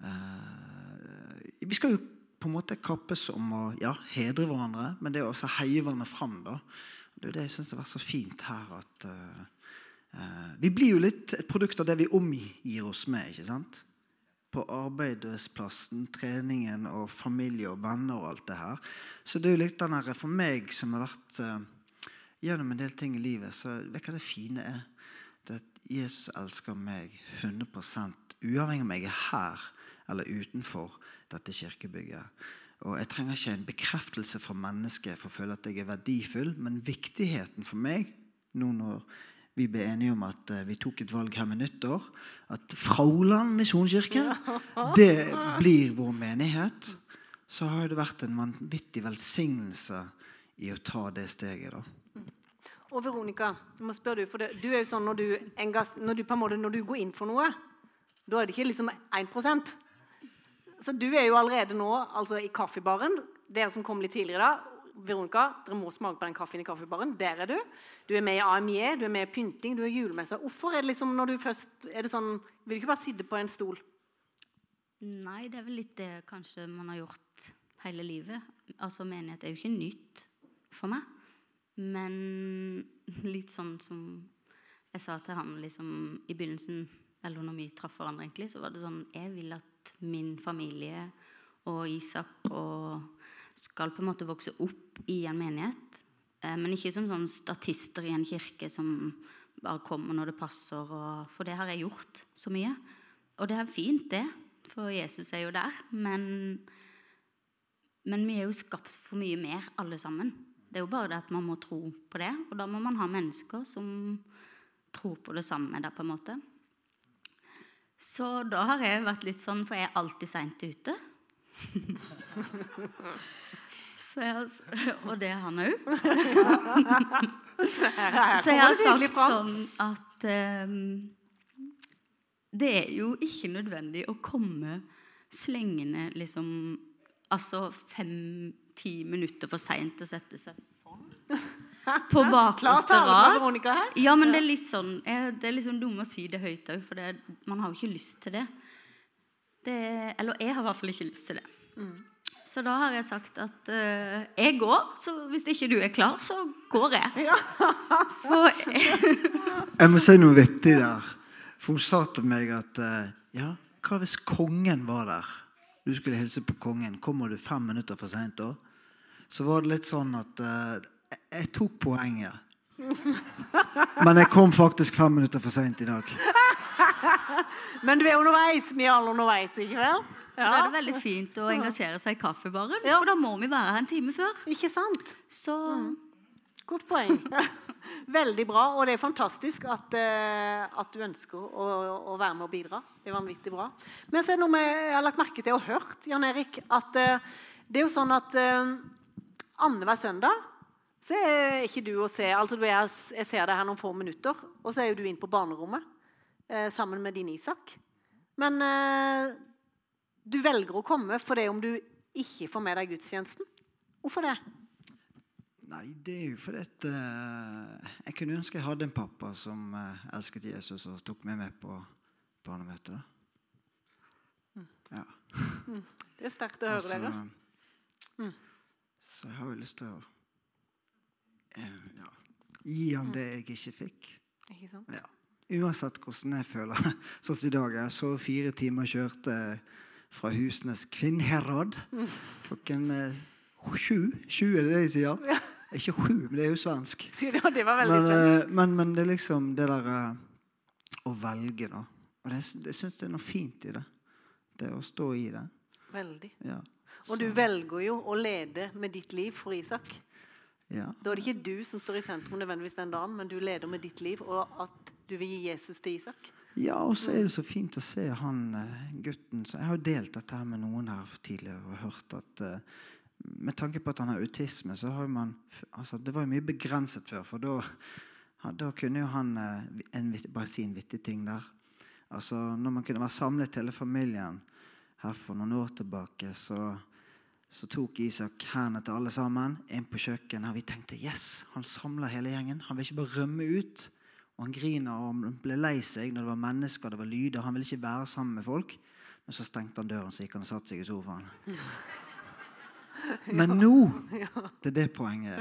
uh, Vi skal jo på en måte kappes om å ja, hedre hverandre, men det er også heie hverandre fram. Da. Det er det jeg syns har vært så fint her. at uh, Vi blir jo litt et produkt av det vi omgir oss med. ikke sant? På arbeidsplassen, treningen og familie og venner og alt det her. Så det er jo litt den her, for meg som har vært gjennom en del ting i livet, så vet jeg hva det fine er? Jesus elsker meg 100 uavhengig om jeg er her eller utenfor dette kirkebygget. Og Jeg trenger ikke en bekreftelse fra mennesket for å føle at jeg er verdifull, men viktigheten for meg, nå når vi ble enige om at uh, vi tok et valg her med nyttår, at Frauland misjonskirke, (laughs) det blir vår menighet, så har det vært en vanvittig velsignelse i å ta det steget. da. Og Veronica, må spørre du, for det, du er jo sånn når du, når, du, måte, når du, går inn for noe, da er det ikke liksom 1% Så du er jo allerede nå altså i kaffebaren. Dere som kom litt tidligere da, Veronica, dere må smake på den kaffen i kaffebaren. Der er du. Du er med i AMJ, du er med i pynting, du er julemessa. Hvorfor er det liksom når du først er det sånn, Vil du ikke bare sitte på en stol? Nei, det er vel litt det kanskje man har gjort hele livet. Altså Menighet er jo ikke nytt for meg. Men litt sånn som jeg sa til han liksom i begynnelsen, eller når vi traff hverandre, egentlig, så var det sånn Jeg vil at min familie og Isak og skal på en måte vokse opp i en menighet. Eh, men ikke som sånn statister i en kirke som bare kommer når det passer. Og, for det har jeg gjort så mye. Og det er fint, det. For Jesus er jo der. Men, men vi er jo skapt for mye mer, alle sammen. Det er jo bare det at man må tro på det. Og da må man ha mennesker som tror på det samme der, på en måte. Så da har jeg vært litt sånn, for jeg er alltid seint ute. (laughs) Jeg, og det er han òg. (laughs) Så jeg har sagt sånn at um, det er jo ikke nødvendig å komme slengende liksom Altså fem-ti minutter for seint å sette seg sånn (laughs) på bakerste rad. Ja, men det er litt sånn Det er liksom dumt å si det høyt òg, for det, man har jo ikke lyst til det. det. Eller jeg har i hvert fall ikke lyst til det. Mm. Så da har jeg sagt at uh, jeg går. Så hvis ikke du er klar, så går jeg. Ja. (laughs) jeg må si noe vittig der. For hun sa til meg at uh, ja, hva hvis kongen var der? Du skulle hilse på kongen. Kommer du fem minutter for seint da? Så var det litt sånn at uh, jeg tok poenget. Men jeg kom faktisk fem minutter for seint i dag. Men du er underveis. Vi er alle underveis, ikke vel? Så ja. da er det veldig fint å engasjere seg i kaffebaren. Ja. For da må vi være her en time før. Ikke sant? Så mm. Godt poeng. (laughs) Veldig bra. Og det er fantastisk at, uh, at du ønsker å, å, være med og bidra. Det er vanvittig bra. Men så er det noe jeg har lagt merke til og hørt, Jan Erik, at uh, det er jo sånn at uh, annenhver søndag så er ikke du å se altså er, Jeg ser deg her noen få minutter, og så er jo du inn på barnerommet uh, sammen med din Isak. Men du velger å komme for det om du ikke får med deg gudstjenesten. Hvorfor det? Nei, det er jo fordi at uh, Jeg kunne ønske jeg hadde en pappa som elsket Jesus og tok meg med på barnemøtet. Mm. Ja. Mm. Det er sterkt å (laughs) høre altså, dere. Mm. Så jeg har jo lyst til å uh, ja, gi ham det jeg ikke fikk. Ikke sant? Ja. Uansett hvordan jeg føler. Sånn som i dag. Jeg så fire timer kjørte fra Husnes Kvinnherad klokken eh, sju. Sju er det det de sier? Ja. Ikke sju, men det er jo svensk. (laughs) Ja, det var veldig men, eh, svensk. Men, men, det er liksom det der å velge, da. Og det, jeg syns det er noe fint i det. Det å stå i det. Veldig. Ja, og du velger jo å lede med ditt liv for Isak. Ja. Da er det ikke du som står i sentrum nødvendigvis den dagen, men du leder med ditt liv, og at du vil gi Jesus til Isak. Ja, og så er det så fint å se han eh, gutten Jeg har jo delt dette her med noen her tidligere og hørt at uh, med tanke på at han har autisme, så har man altså, Det var jo mye begrenset før, for da, da kunne jo han uh, en, bare si en vittig ting der. Altså, Når man kunne være samlet hele familien her for noen år tilbake, så, så tok Isak hendene til alle sammen inn på kjøkkenet. Vi tenkte yes, han samler hele gjengen. Han vil ikke bare rømme ut. Og Han griner og han ble lei seg når det var mennesker det var lyder. Han ville ikke være sammen med folk. Men så stengte han døren, så gikk han og satte seg i sofaen. (laughs) Men nå (laughs) Det er det poenget.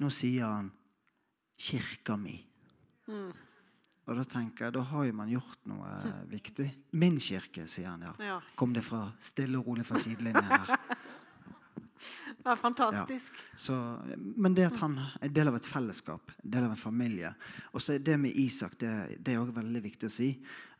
Nå sier han 'kirka mi'. Mm. Og da tenker jeg, da har jo man gjort noe (laughs) viktig. Min kirke, sier han. ja. Kom det fra stille og rolig fra sidelinjen her. Var fantastisk. Ja. Så, men det at han er del av et fellesskap, del av en familie. Og så det med Isak, det, det er også veldig viktig å si.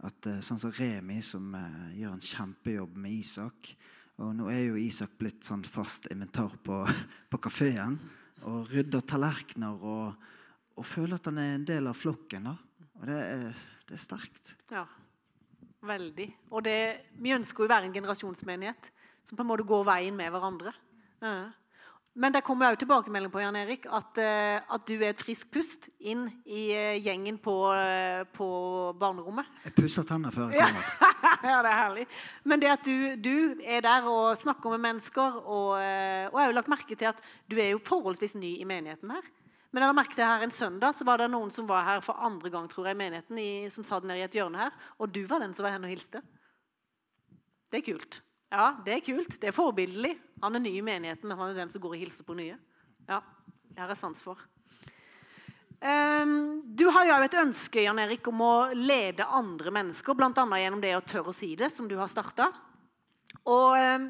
At uh, Sånn som Remi, som uh, gjør en kjempejobb med Isak. Og nå er jo Isak blitt sånn fast inventar på, (laughs) på kafeen. Og rydder tallerkener og, og, føler at han er en del av flokken. da. Og det er, det er sterkt. Ja, veldig. Og det, vi ønsker jo å være en generasjonsmenighet som på en måte går veien med hverandre. Men det kommer jo tilbakemelding på Jan Erik, at, eh, at, du er et friskt pust inn i eh, gjengen på, eh, på barnerommet. Jeg pusser tenner før jeg kommer. (laughs) ja, det er herlig. Men det at du, du, er der og snakker med mennesker, og, og jeg har jo lagt merke til at du er jo forholdsvis ny i menigheten her. Men jeg la merke til her en søndag så var det noen som var her for andre gang tror jeg, i menigheten, i, som satt nede i et hjørne her. Og du var den som var hen og hilste. Det er kult. Ja, det er kult. Det er forbildelig. Han er ny i menigheten, men han er den som går og hilser på nye. Ja, det har jeg sans for. Um, du har jo et ønske Jan Erik, om å lede andre mennesker, bl.a. gjennom det å tørre å si det, som du har starta. Og um,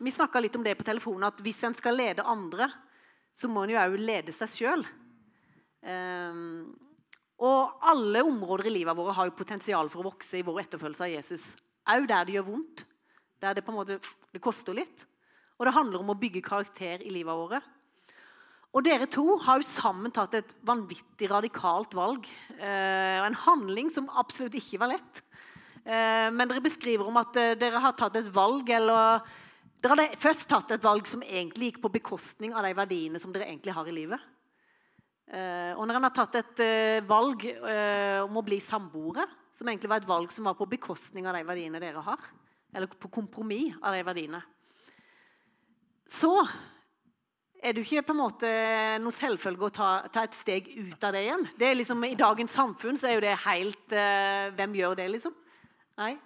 vi snakka litt om det på telefonen, at hvis en skal lede andre, så må en jo òg lede seg sjøl. Um, ehm, og alle områder i livet våre har jo potensial for å vokse i vår etterfølgelse av Jesus. Òg der det gjør vondt, der det på en måte det koster litt. Og det handler om å bygge karakter i livet våre. Og dere to har jo sammen tatt et vanvittig radikalt valg. Eh, en handling som absolutt ikke var lett. Eh, men dere beskriver om at eh, dere har tatt et valg, eller Dere hadde først tatt et valg som egentlig gikk på bekostning av de verdiene som dere egentlig har i livet. Eh, og når en har tatt et eh, valg eh, om å bli samboere, som egentlig var et valg som var på bekostning av de verdiene dere har, eller på kompromiss av de verdiene, så er det ikke på en måte noe selvfølge å ta, ta, et steg ut av det igjen. Det er liksom, I dagens samfunn så er jo det helt uh, Hvem gjør det, liksom? Nei?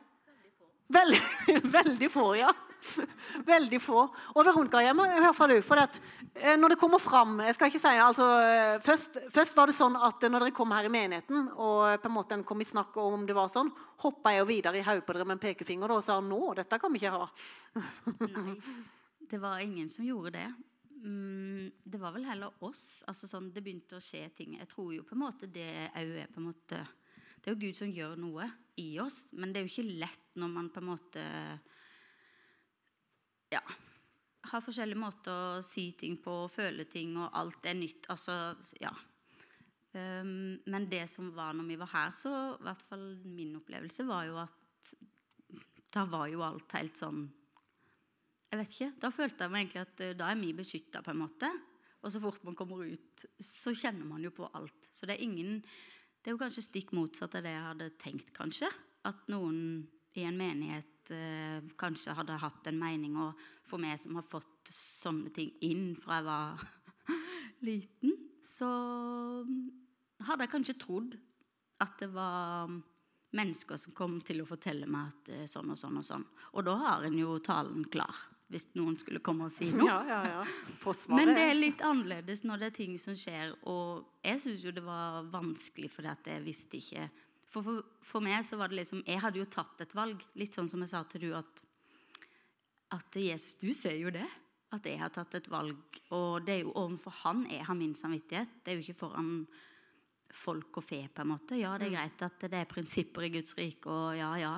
Veldig få. (laughs) Veldig få, ja. (laughs) Veldig få. Jeg må høre fra du. For at, eh, når det kommer fram jeg skal ikke si altså, først, først, var det sånn at når dere kom her i menigheten, og på en måte en kom i snakk om det var sånn, hoppa jeg jo videre i hodet på dere med en pekefinger og sa nå, dette kan vi ikke ha. (laughs) Nei, det var ingen som gjorde det. Mm, det var vel heller oss. altså sånn, Det begynte å skje ting. Jeg tror jo på en måte det òg er på en måte Det er jo Gud som gjør noe i oss, men det er jo ikke lett når man på en måte ja, har forskjellige måter å si ting på, føle ting, og alt er nytt. Altså, ja. Um, men det som var når vi var her, så i hvert fall min opplevelse var jo at da var jo alt helt sånn Jeg vet ikke. Da følte jeg meg egentlig at uh, da er vi beskytta, på en måte. Og så fort man kommer ut, så kjenner man jo på alt. Så det er ingen Det er jo kanskje stikk motsatt av det jeg hadde tenkt, kanskje. At noen i en menighet eh, kanskje hadde hatt en mening. Og for meg som har fått sånne ting inn fra jeg var (laughs) liten, så hadde jeg kanskje trodd at det var mennesker som kom til å fortelle meg at er sånn og sånn og sånn. Og da har en jo talen klar, hvis noen skulle komme og si (laughs) noe. Ja, ja, ja. Men det er litt annerledes når det er ting som skjer. Og jeg syns jo det var vanskelig, fordi at jeg visste ikke for, for, for, meg så var det liksom Jeg hadde jo tatt et valg. Litt sånn som jeg sa til du at, at Jesus, du ser jo det. At jeg har tatt et valg. Og det er jo overfor han jeg har min samvittighet. Det er jo ikke foran folk og fe, på en måte. Ja, det er mm. greit at det er prinsipper i Guds rike, og ja, ja.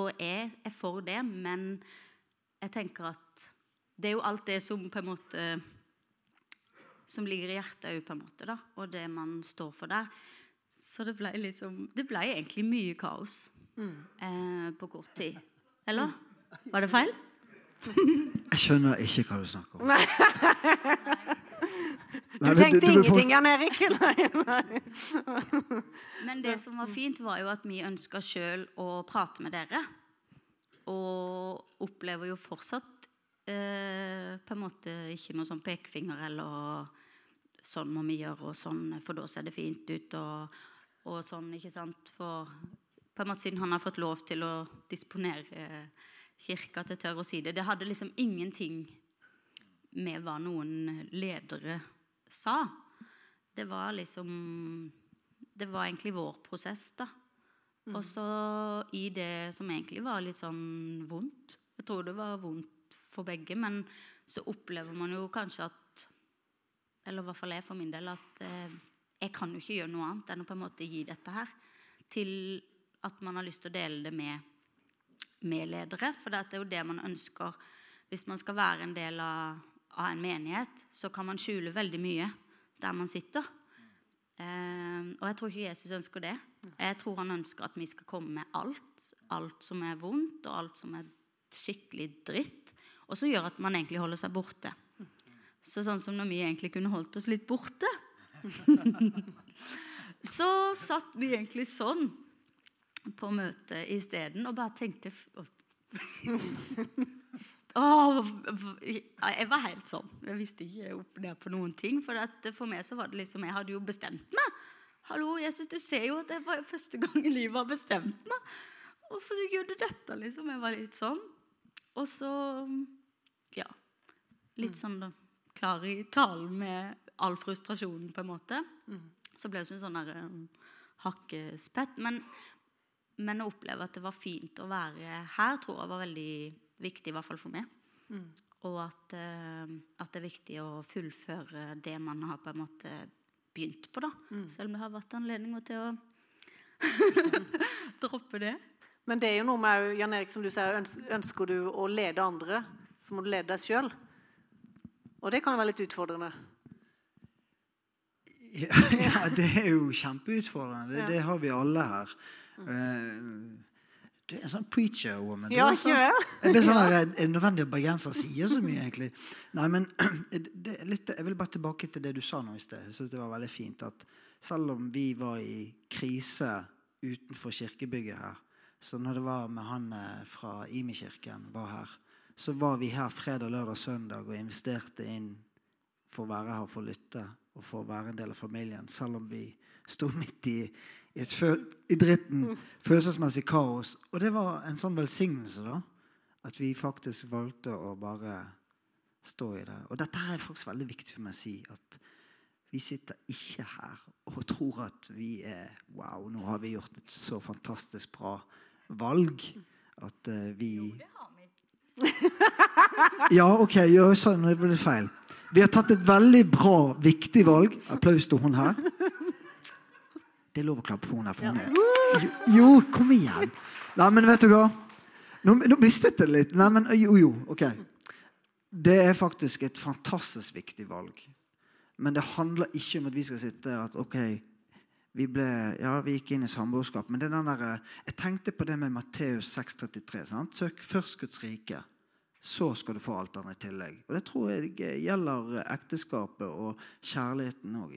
Og jeg er for det, men jeg tenker at det er jo alt det som på en måte Som ligger i hjertet òg, på en måte, da. Og det man står for der. Så det ble, liksom, det ble egentlig mye kaos mm. eh, på kort tid. Eller? Var det feil? Jeg skjønner ikke hva du snakker om. Du tenkte du, du, du ingenting, Jan Erik? Men det som var fint, var jo at vi ønska sjøl å prate med dere. Og opplever jo fortsatt eh, på en måte ikke noe sånn pekefinger eller sånn må vi gjøre, og sånn, for da ser det fint ut. og og sånn, ikke sant? For på en måte siden han har fått lov til å disponere eh, kirka til tørr å si det. Det hadde liksom ingenting med hva noen ledere sa. Det var liksom Det var egentlig vår prosess, da. Mm. Og så i det som egentlig var litt sånn vondt Jeg tror det var vondt for begge, men så opplever man jo kanskje at Eller i hvert fall jeg for min del, at eh, jeg kan jo ikke gjøre noe annet enn å på en måte gi dette her til at man har lyst til å dele det med, med ledere. For det er jo det man ønsker. Hvis man skal være en del av, av en menighet, så kan man skjule veldig mye der man sitter. Eh, og jeg tror ikke Jesus ønsker det. Jeg tror han ønsker at vi skal komme med alt. Alt som er vondt, og alt som er skikkelig dritt. Og som gjør at man egentlig holder seg borte. Så sånn som når vi egentlig kunne holdt oss litt borte, (laughs) så satt vi egentlig sånn på møtet isteden og bare tenkte oh, (laughs) jeg var helt sånn. Jeg visste ikke opp ned på noen ting. For at for meg så var det liksom Jeg hadde jo bestemt meg. Hallo, Jesus, du ser jo at det var første gang i livet jeg har bestemt meg. Hvorfor gjør du dette, liksom? Jeg var litt sånn. Og så Ja. Litt sånn da, klar i talen med all frustrasjonen, på en måte. Så ble hun også sånn der um, hakkespett. Men, men å oppleve at det var fint å være her, tror jeg var veldig viktig, i hvert fall for meg. Og at, eh, at det er viktig å fullføre det man har på en måte begynt på, da. Selv om det har vært anledninger til å (laughs) droppe det. Men det er jo noe med, Jan Erik, som du sier, ønsker du å lede andre, så må du lede deg sjøl. Og det kan jo være litt utfordrende. Ja, det er jo (laughs) kjempeutfordrende. Det, det har vi alle her. Uh, du er en sånn preacher-woman. Ja, er sånn- ikke vel? Jeg blir sånn (laughs) her, er det nødvendig at bergensere sier så mye, egentlig? Nei, men (clears throat) det litt, Jeg vil bare tilbake til det du sa nå i sted. Jeg synes det var veldig fint at selv om vi var i krise utenfor kirkebygget her, så når det var med han eh, fra Imi-kirken var her, så var vi her fredag, lørdag, søndag og investerte inn for å være her, for å lytte å være en del av familien, selv om vi sto midt i, i, et føl i dritten, følelsesmessig kaos. Og det var en sånn velsignelse, da. At vi faktisk valgte å bare stå i det. Og dette er faktisk veldig viktig for meg å si. At vi sitter ikke her og tror at vi er Wow, nå har vi gjort et så fantastisk bra valg. At uh, vi (laughs) Ja, OK, gjør sånn. Det ble feil. Vi har tatt et veldig bra, viktig valg. Applaus til hun her. Det er lov å klappe for hun her. For hun er. Jo, kom igjen. Nei, men vet du hva? Nå, nå mistet jeg det litt. Nei, men jo, jo. OK. Det er faktisk et fantastisk viktig valg. Men det handler ikke om at vi skal sitte at OK, vi, ble, ja, vi gikk inn i samboerskap. Men det er den der, eh, jeg tenkte på det med Matteus 6,33. sant? Søk først Guds rike. Så skal du få alt annet i tillegg. Og det tror jeg gjelder ekteskapet og kjærligheten òg.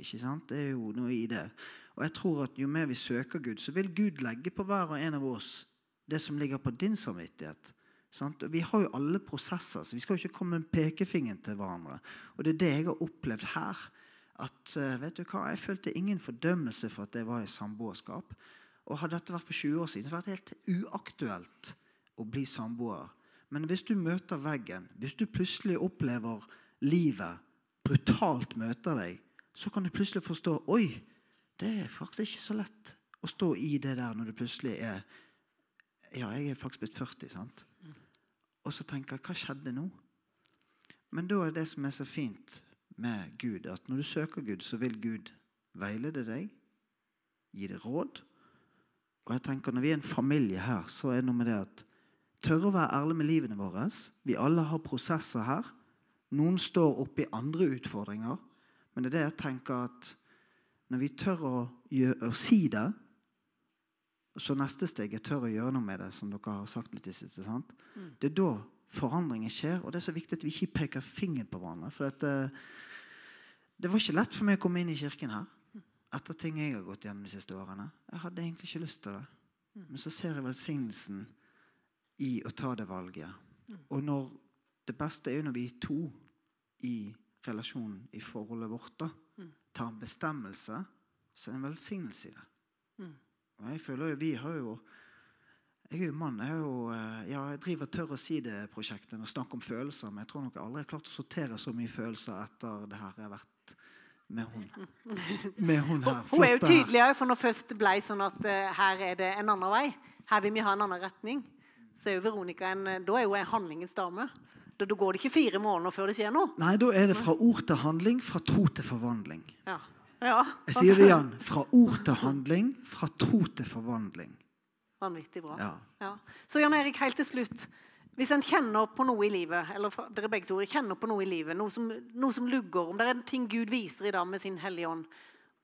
Det er jo noe i det. Og jeg tror at jo mer vi søker Gud, så vil Gud legge på hver og en av oss det som ligger på din samvittighet. Sant? Og Vi har jo alle prosesser, så vi skal jo ikke komme med pekefingeren til hverandre. Og det er det jeg har opplevd her. At, eh, vet du hva, Jeg følte ingen fordømmelse for at jeg var i samboerskap. Og Hadde dette vært for 20 år siden, så hadde det vært helt uaktuelt å bli samboer. Men hvis du møter veggen, hvis du plutselig opplever livet brutalt møter deg, så kan du plutselig forstå Oi, det er faktisk ikke så lett å stå i det der når du plutselig er Ja, jeg er faktisk blitt 40, sant? Og så tenker jeg Hva skjedde nå? Men da er det som er så fint med Gud, at når du søker Gud, så vil Gud veilede deg, gi deg råd. Og jeg tenker Når vi er en familie her, så er det noe med det at tørre å være ærlig med livene våre. Vi alle har prosesser her. Noen står oppi andre utfordringer. Men det er det jeg tenker at når vi tør å, gjøre, å si det, så neste steg er tør å gjøre noe med det, som dere har sagt litt i siste. sant? Det er da forandringen skjer, og det er så viktig at vi ikke peker finger på hverandre. For at, eh, det var ikke lett for meg å komme inn i kirken her etter ting jeg har gått gjennom de siste årene. Jeg hadde egentlig ikke lyst til det. Men så ser jeg velsignelsen i å ta det valget. Og når det beste er når vi er to i relasjonen, i forholdet vårt, da, tar en bestemmelse, så er det en velsignelse i det. Og jeg føler jo, vi har jo Jeg er jo mann. Jeg, jo, eh, ja, jeg driver tør å si det-prosjektet og snakke om følelser, men jeg tror nok jeg aldri har klart å sortere så mye følelser etter det her jeg har vært med hun. Med hun her. (laughs) Hun er jo tydelig òg, for når først blei sånn at uh, her er det en annen vei, her vil vi ha en annen retning, så er jo Veronica en, eh, da er hun en handlingens dame. Da, da går det ikke fire måneder før det skjer noe. Nei, da er det fra ord til handling, fra tro til forvandling. Ja. ja. Jeg sier det igjen. Fra ord til handling, fra tro til forvandling. Vanvittig bra. Ja. Ja. Så Jan Erik, helt til slutt. Hvis en kjenner på noe i livet, eller dere begge to kjenner på noe i livet, noe som, noe som lugger, om det er ting Gud viser i dag med sin Hellige Ånd,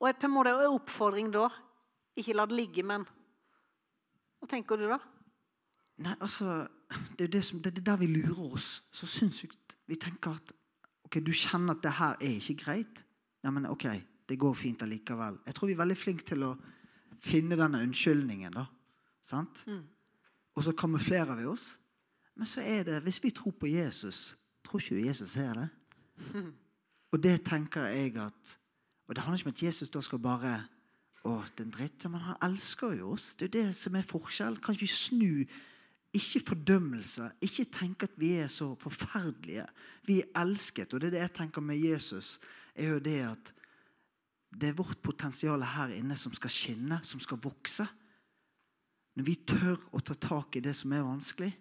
og et på en måte en oppfordring da, ikke la det ligge, men Hva tenker du da? Nei, altså Det er, det som, det det der vi lurer oss så sinnssykt. Vi tenker at ok, du kjenner at det her er ikke greit, ja, men ok, det går fint allikevel. Jeg tror vi er veldig flinke til å finne denne unnskyldningen. da. Sant? Og så kamuflerer vi oss. Men så er det, hvis vi tror på Jesus, tror ikke Jesus ser det? (laughs) Og det tenker jeg at Og det handler ikke om at Jesus da skal bare Å, den dritt. Men han elsker jo oss. Det er jo det som er forskjell. Kan ikke snu. Ikke fordømmelse. Ikke tenke at vi er så forferdelige. Vi er elsket. Og det er det jeg tenker med Jesus, er jo det at det er vårt potensial her inne som skal skinne, som skal vokse. Når vi tør å ta tak i det som er vanskelig,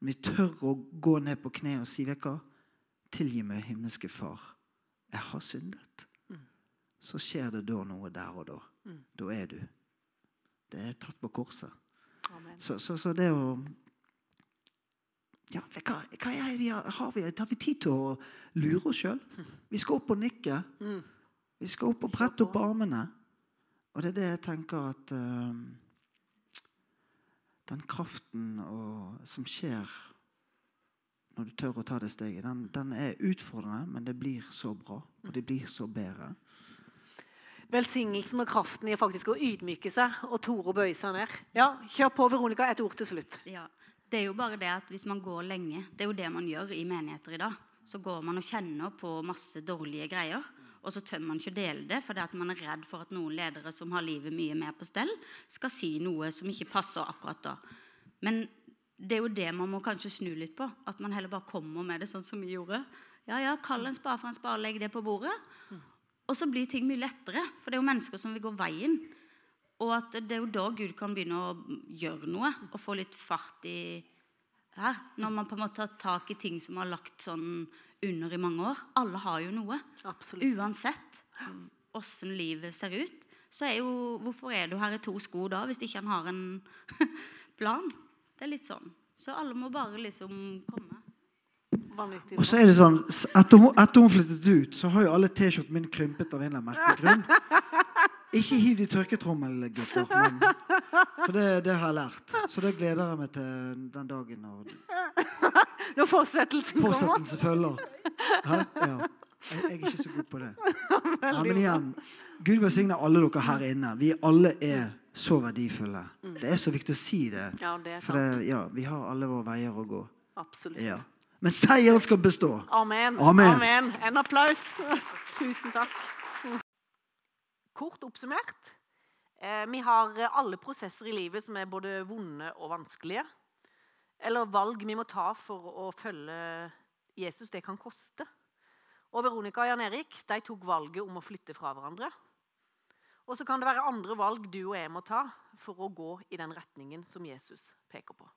når vi tør å gå ned på kne og si hva, tilgi meg, himmelske Far, jeg har syndet, så skjer det da noe der og da. Da er du. Det er tatt på korset. Så, så, så det å ja, hva, hva vi, har vi, Tar vi tid til å lure oss sjøl? Vi skal opp og nikke. Vi skal opp og brette opp armene. Og det er det jeg tenker at uh, Den kraften og, som skjer når du tør å ta det steget, den, den er utfordrende, men det blir så bra. Og det blir så bedre. Velsignelsen og kraften i faktisk å ydmyke seg og tore å bøye seg ned. Ja, Kjør på, Veronica. Et ord til slutt. Ja, det er jo bare det at hvis man går lenge Det er jo det man gjør i menigheter i dag. Så går man og kjenner på masse dårlige greier. Og så tør man ikke dele det, fordi at man er redd for at noen ledere som har livet mye mer på stell, skal si noe som ikke passer akkurat da. Men det er jo det man må kanskje snu litt på. At man heller bare kommer med det sånn som vi gjorde. Ja, ja, kall en spade for en spade, legg det på bordet. Og så blir ting mye lettere, for det er jo mennesker som vil gå veien. Og at det er jo da Gud kan begynne å gjøre noe og få litt fart i her. Når man på en måte har tak i ting som har lagt sånn under i mange år. Alle har jo noe. Absolutt. Uansett åssen livet ser ut. Så er jo Hvorfor er du her i to sko da, hvis ikke han har en (laughs) plan? Det er litt sånn. Så alle må bare liksom komme. Vanvittig. Og så er det sånn, etter hun, etter hun flyttet ut, så har jo alle T-skjortene min krympet av en eller annen merkelig grunn. Ikke hiv det i tørketrommel, gutter. Men, for det, det har jeg lært. Så det gleder jeg meg til den dagen når (laughs) Når fortsettelsen kommer. fortsettelse følger. Hæ? Ja. Jeg, jeg er ikke så god på det. (laughs) Ja, men igjen, Gud velsigne alle dere her inne. Vi alle er så verdifulle. Det er så viktig å si det. Ja, det er For sant. det, ja, vi har alle våre veier å gå. Absolutt. Ja. Men seieren skal bestå. Amen. Amen. En applaus. (laughs) Tusen takk. Kort oppsummert. Eh, vi har alle prosesser i livet som er både vonde og vanskelige. Eller valg vi må ta for å følge Jesus. Det kan koste. Og Veronica og Jan Erik de tok valget om å flytte fra hverandre. Og så kan det være andre valg du og jeg må ta for å gå i den retningen som Jesus peker på.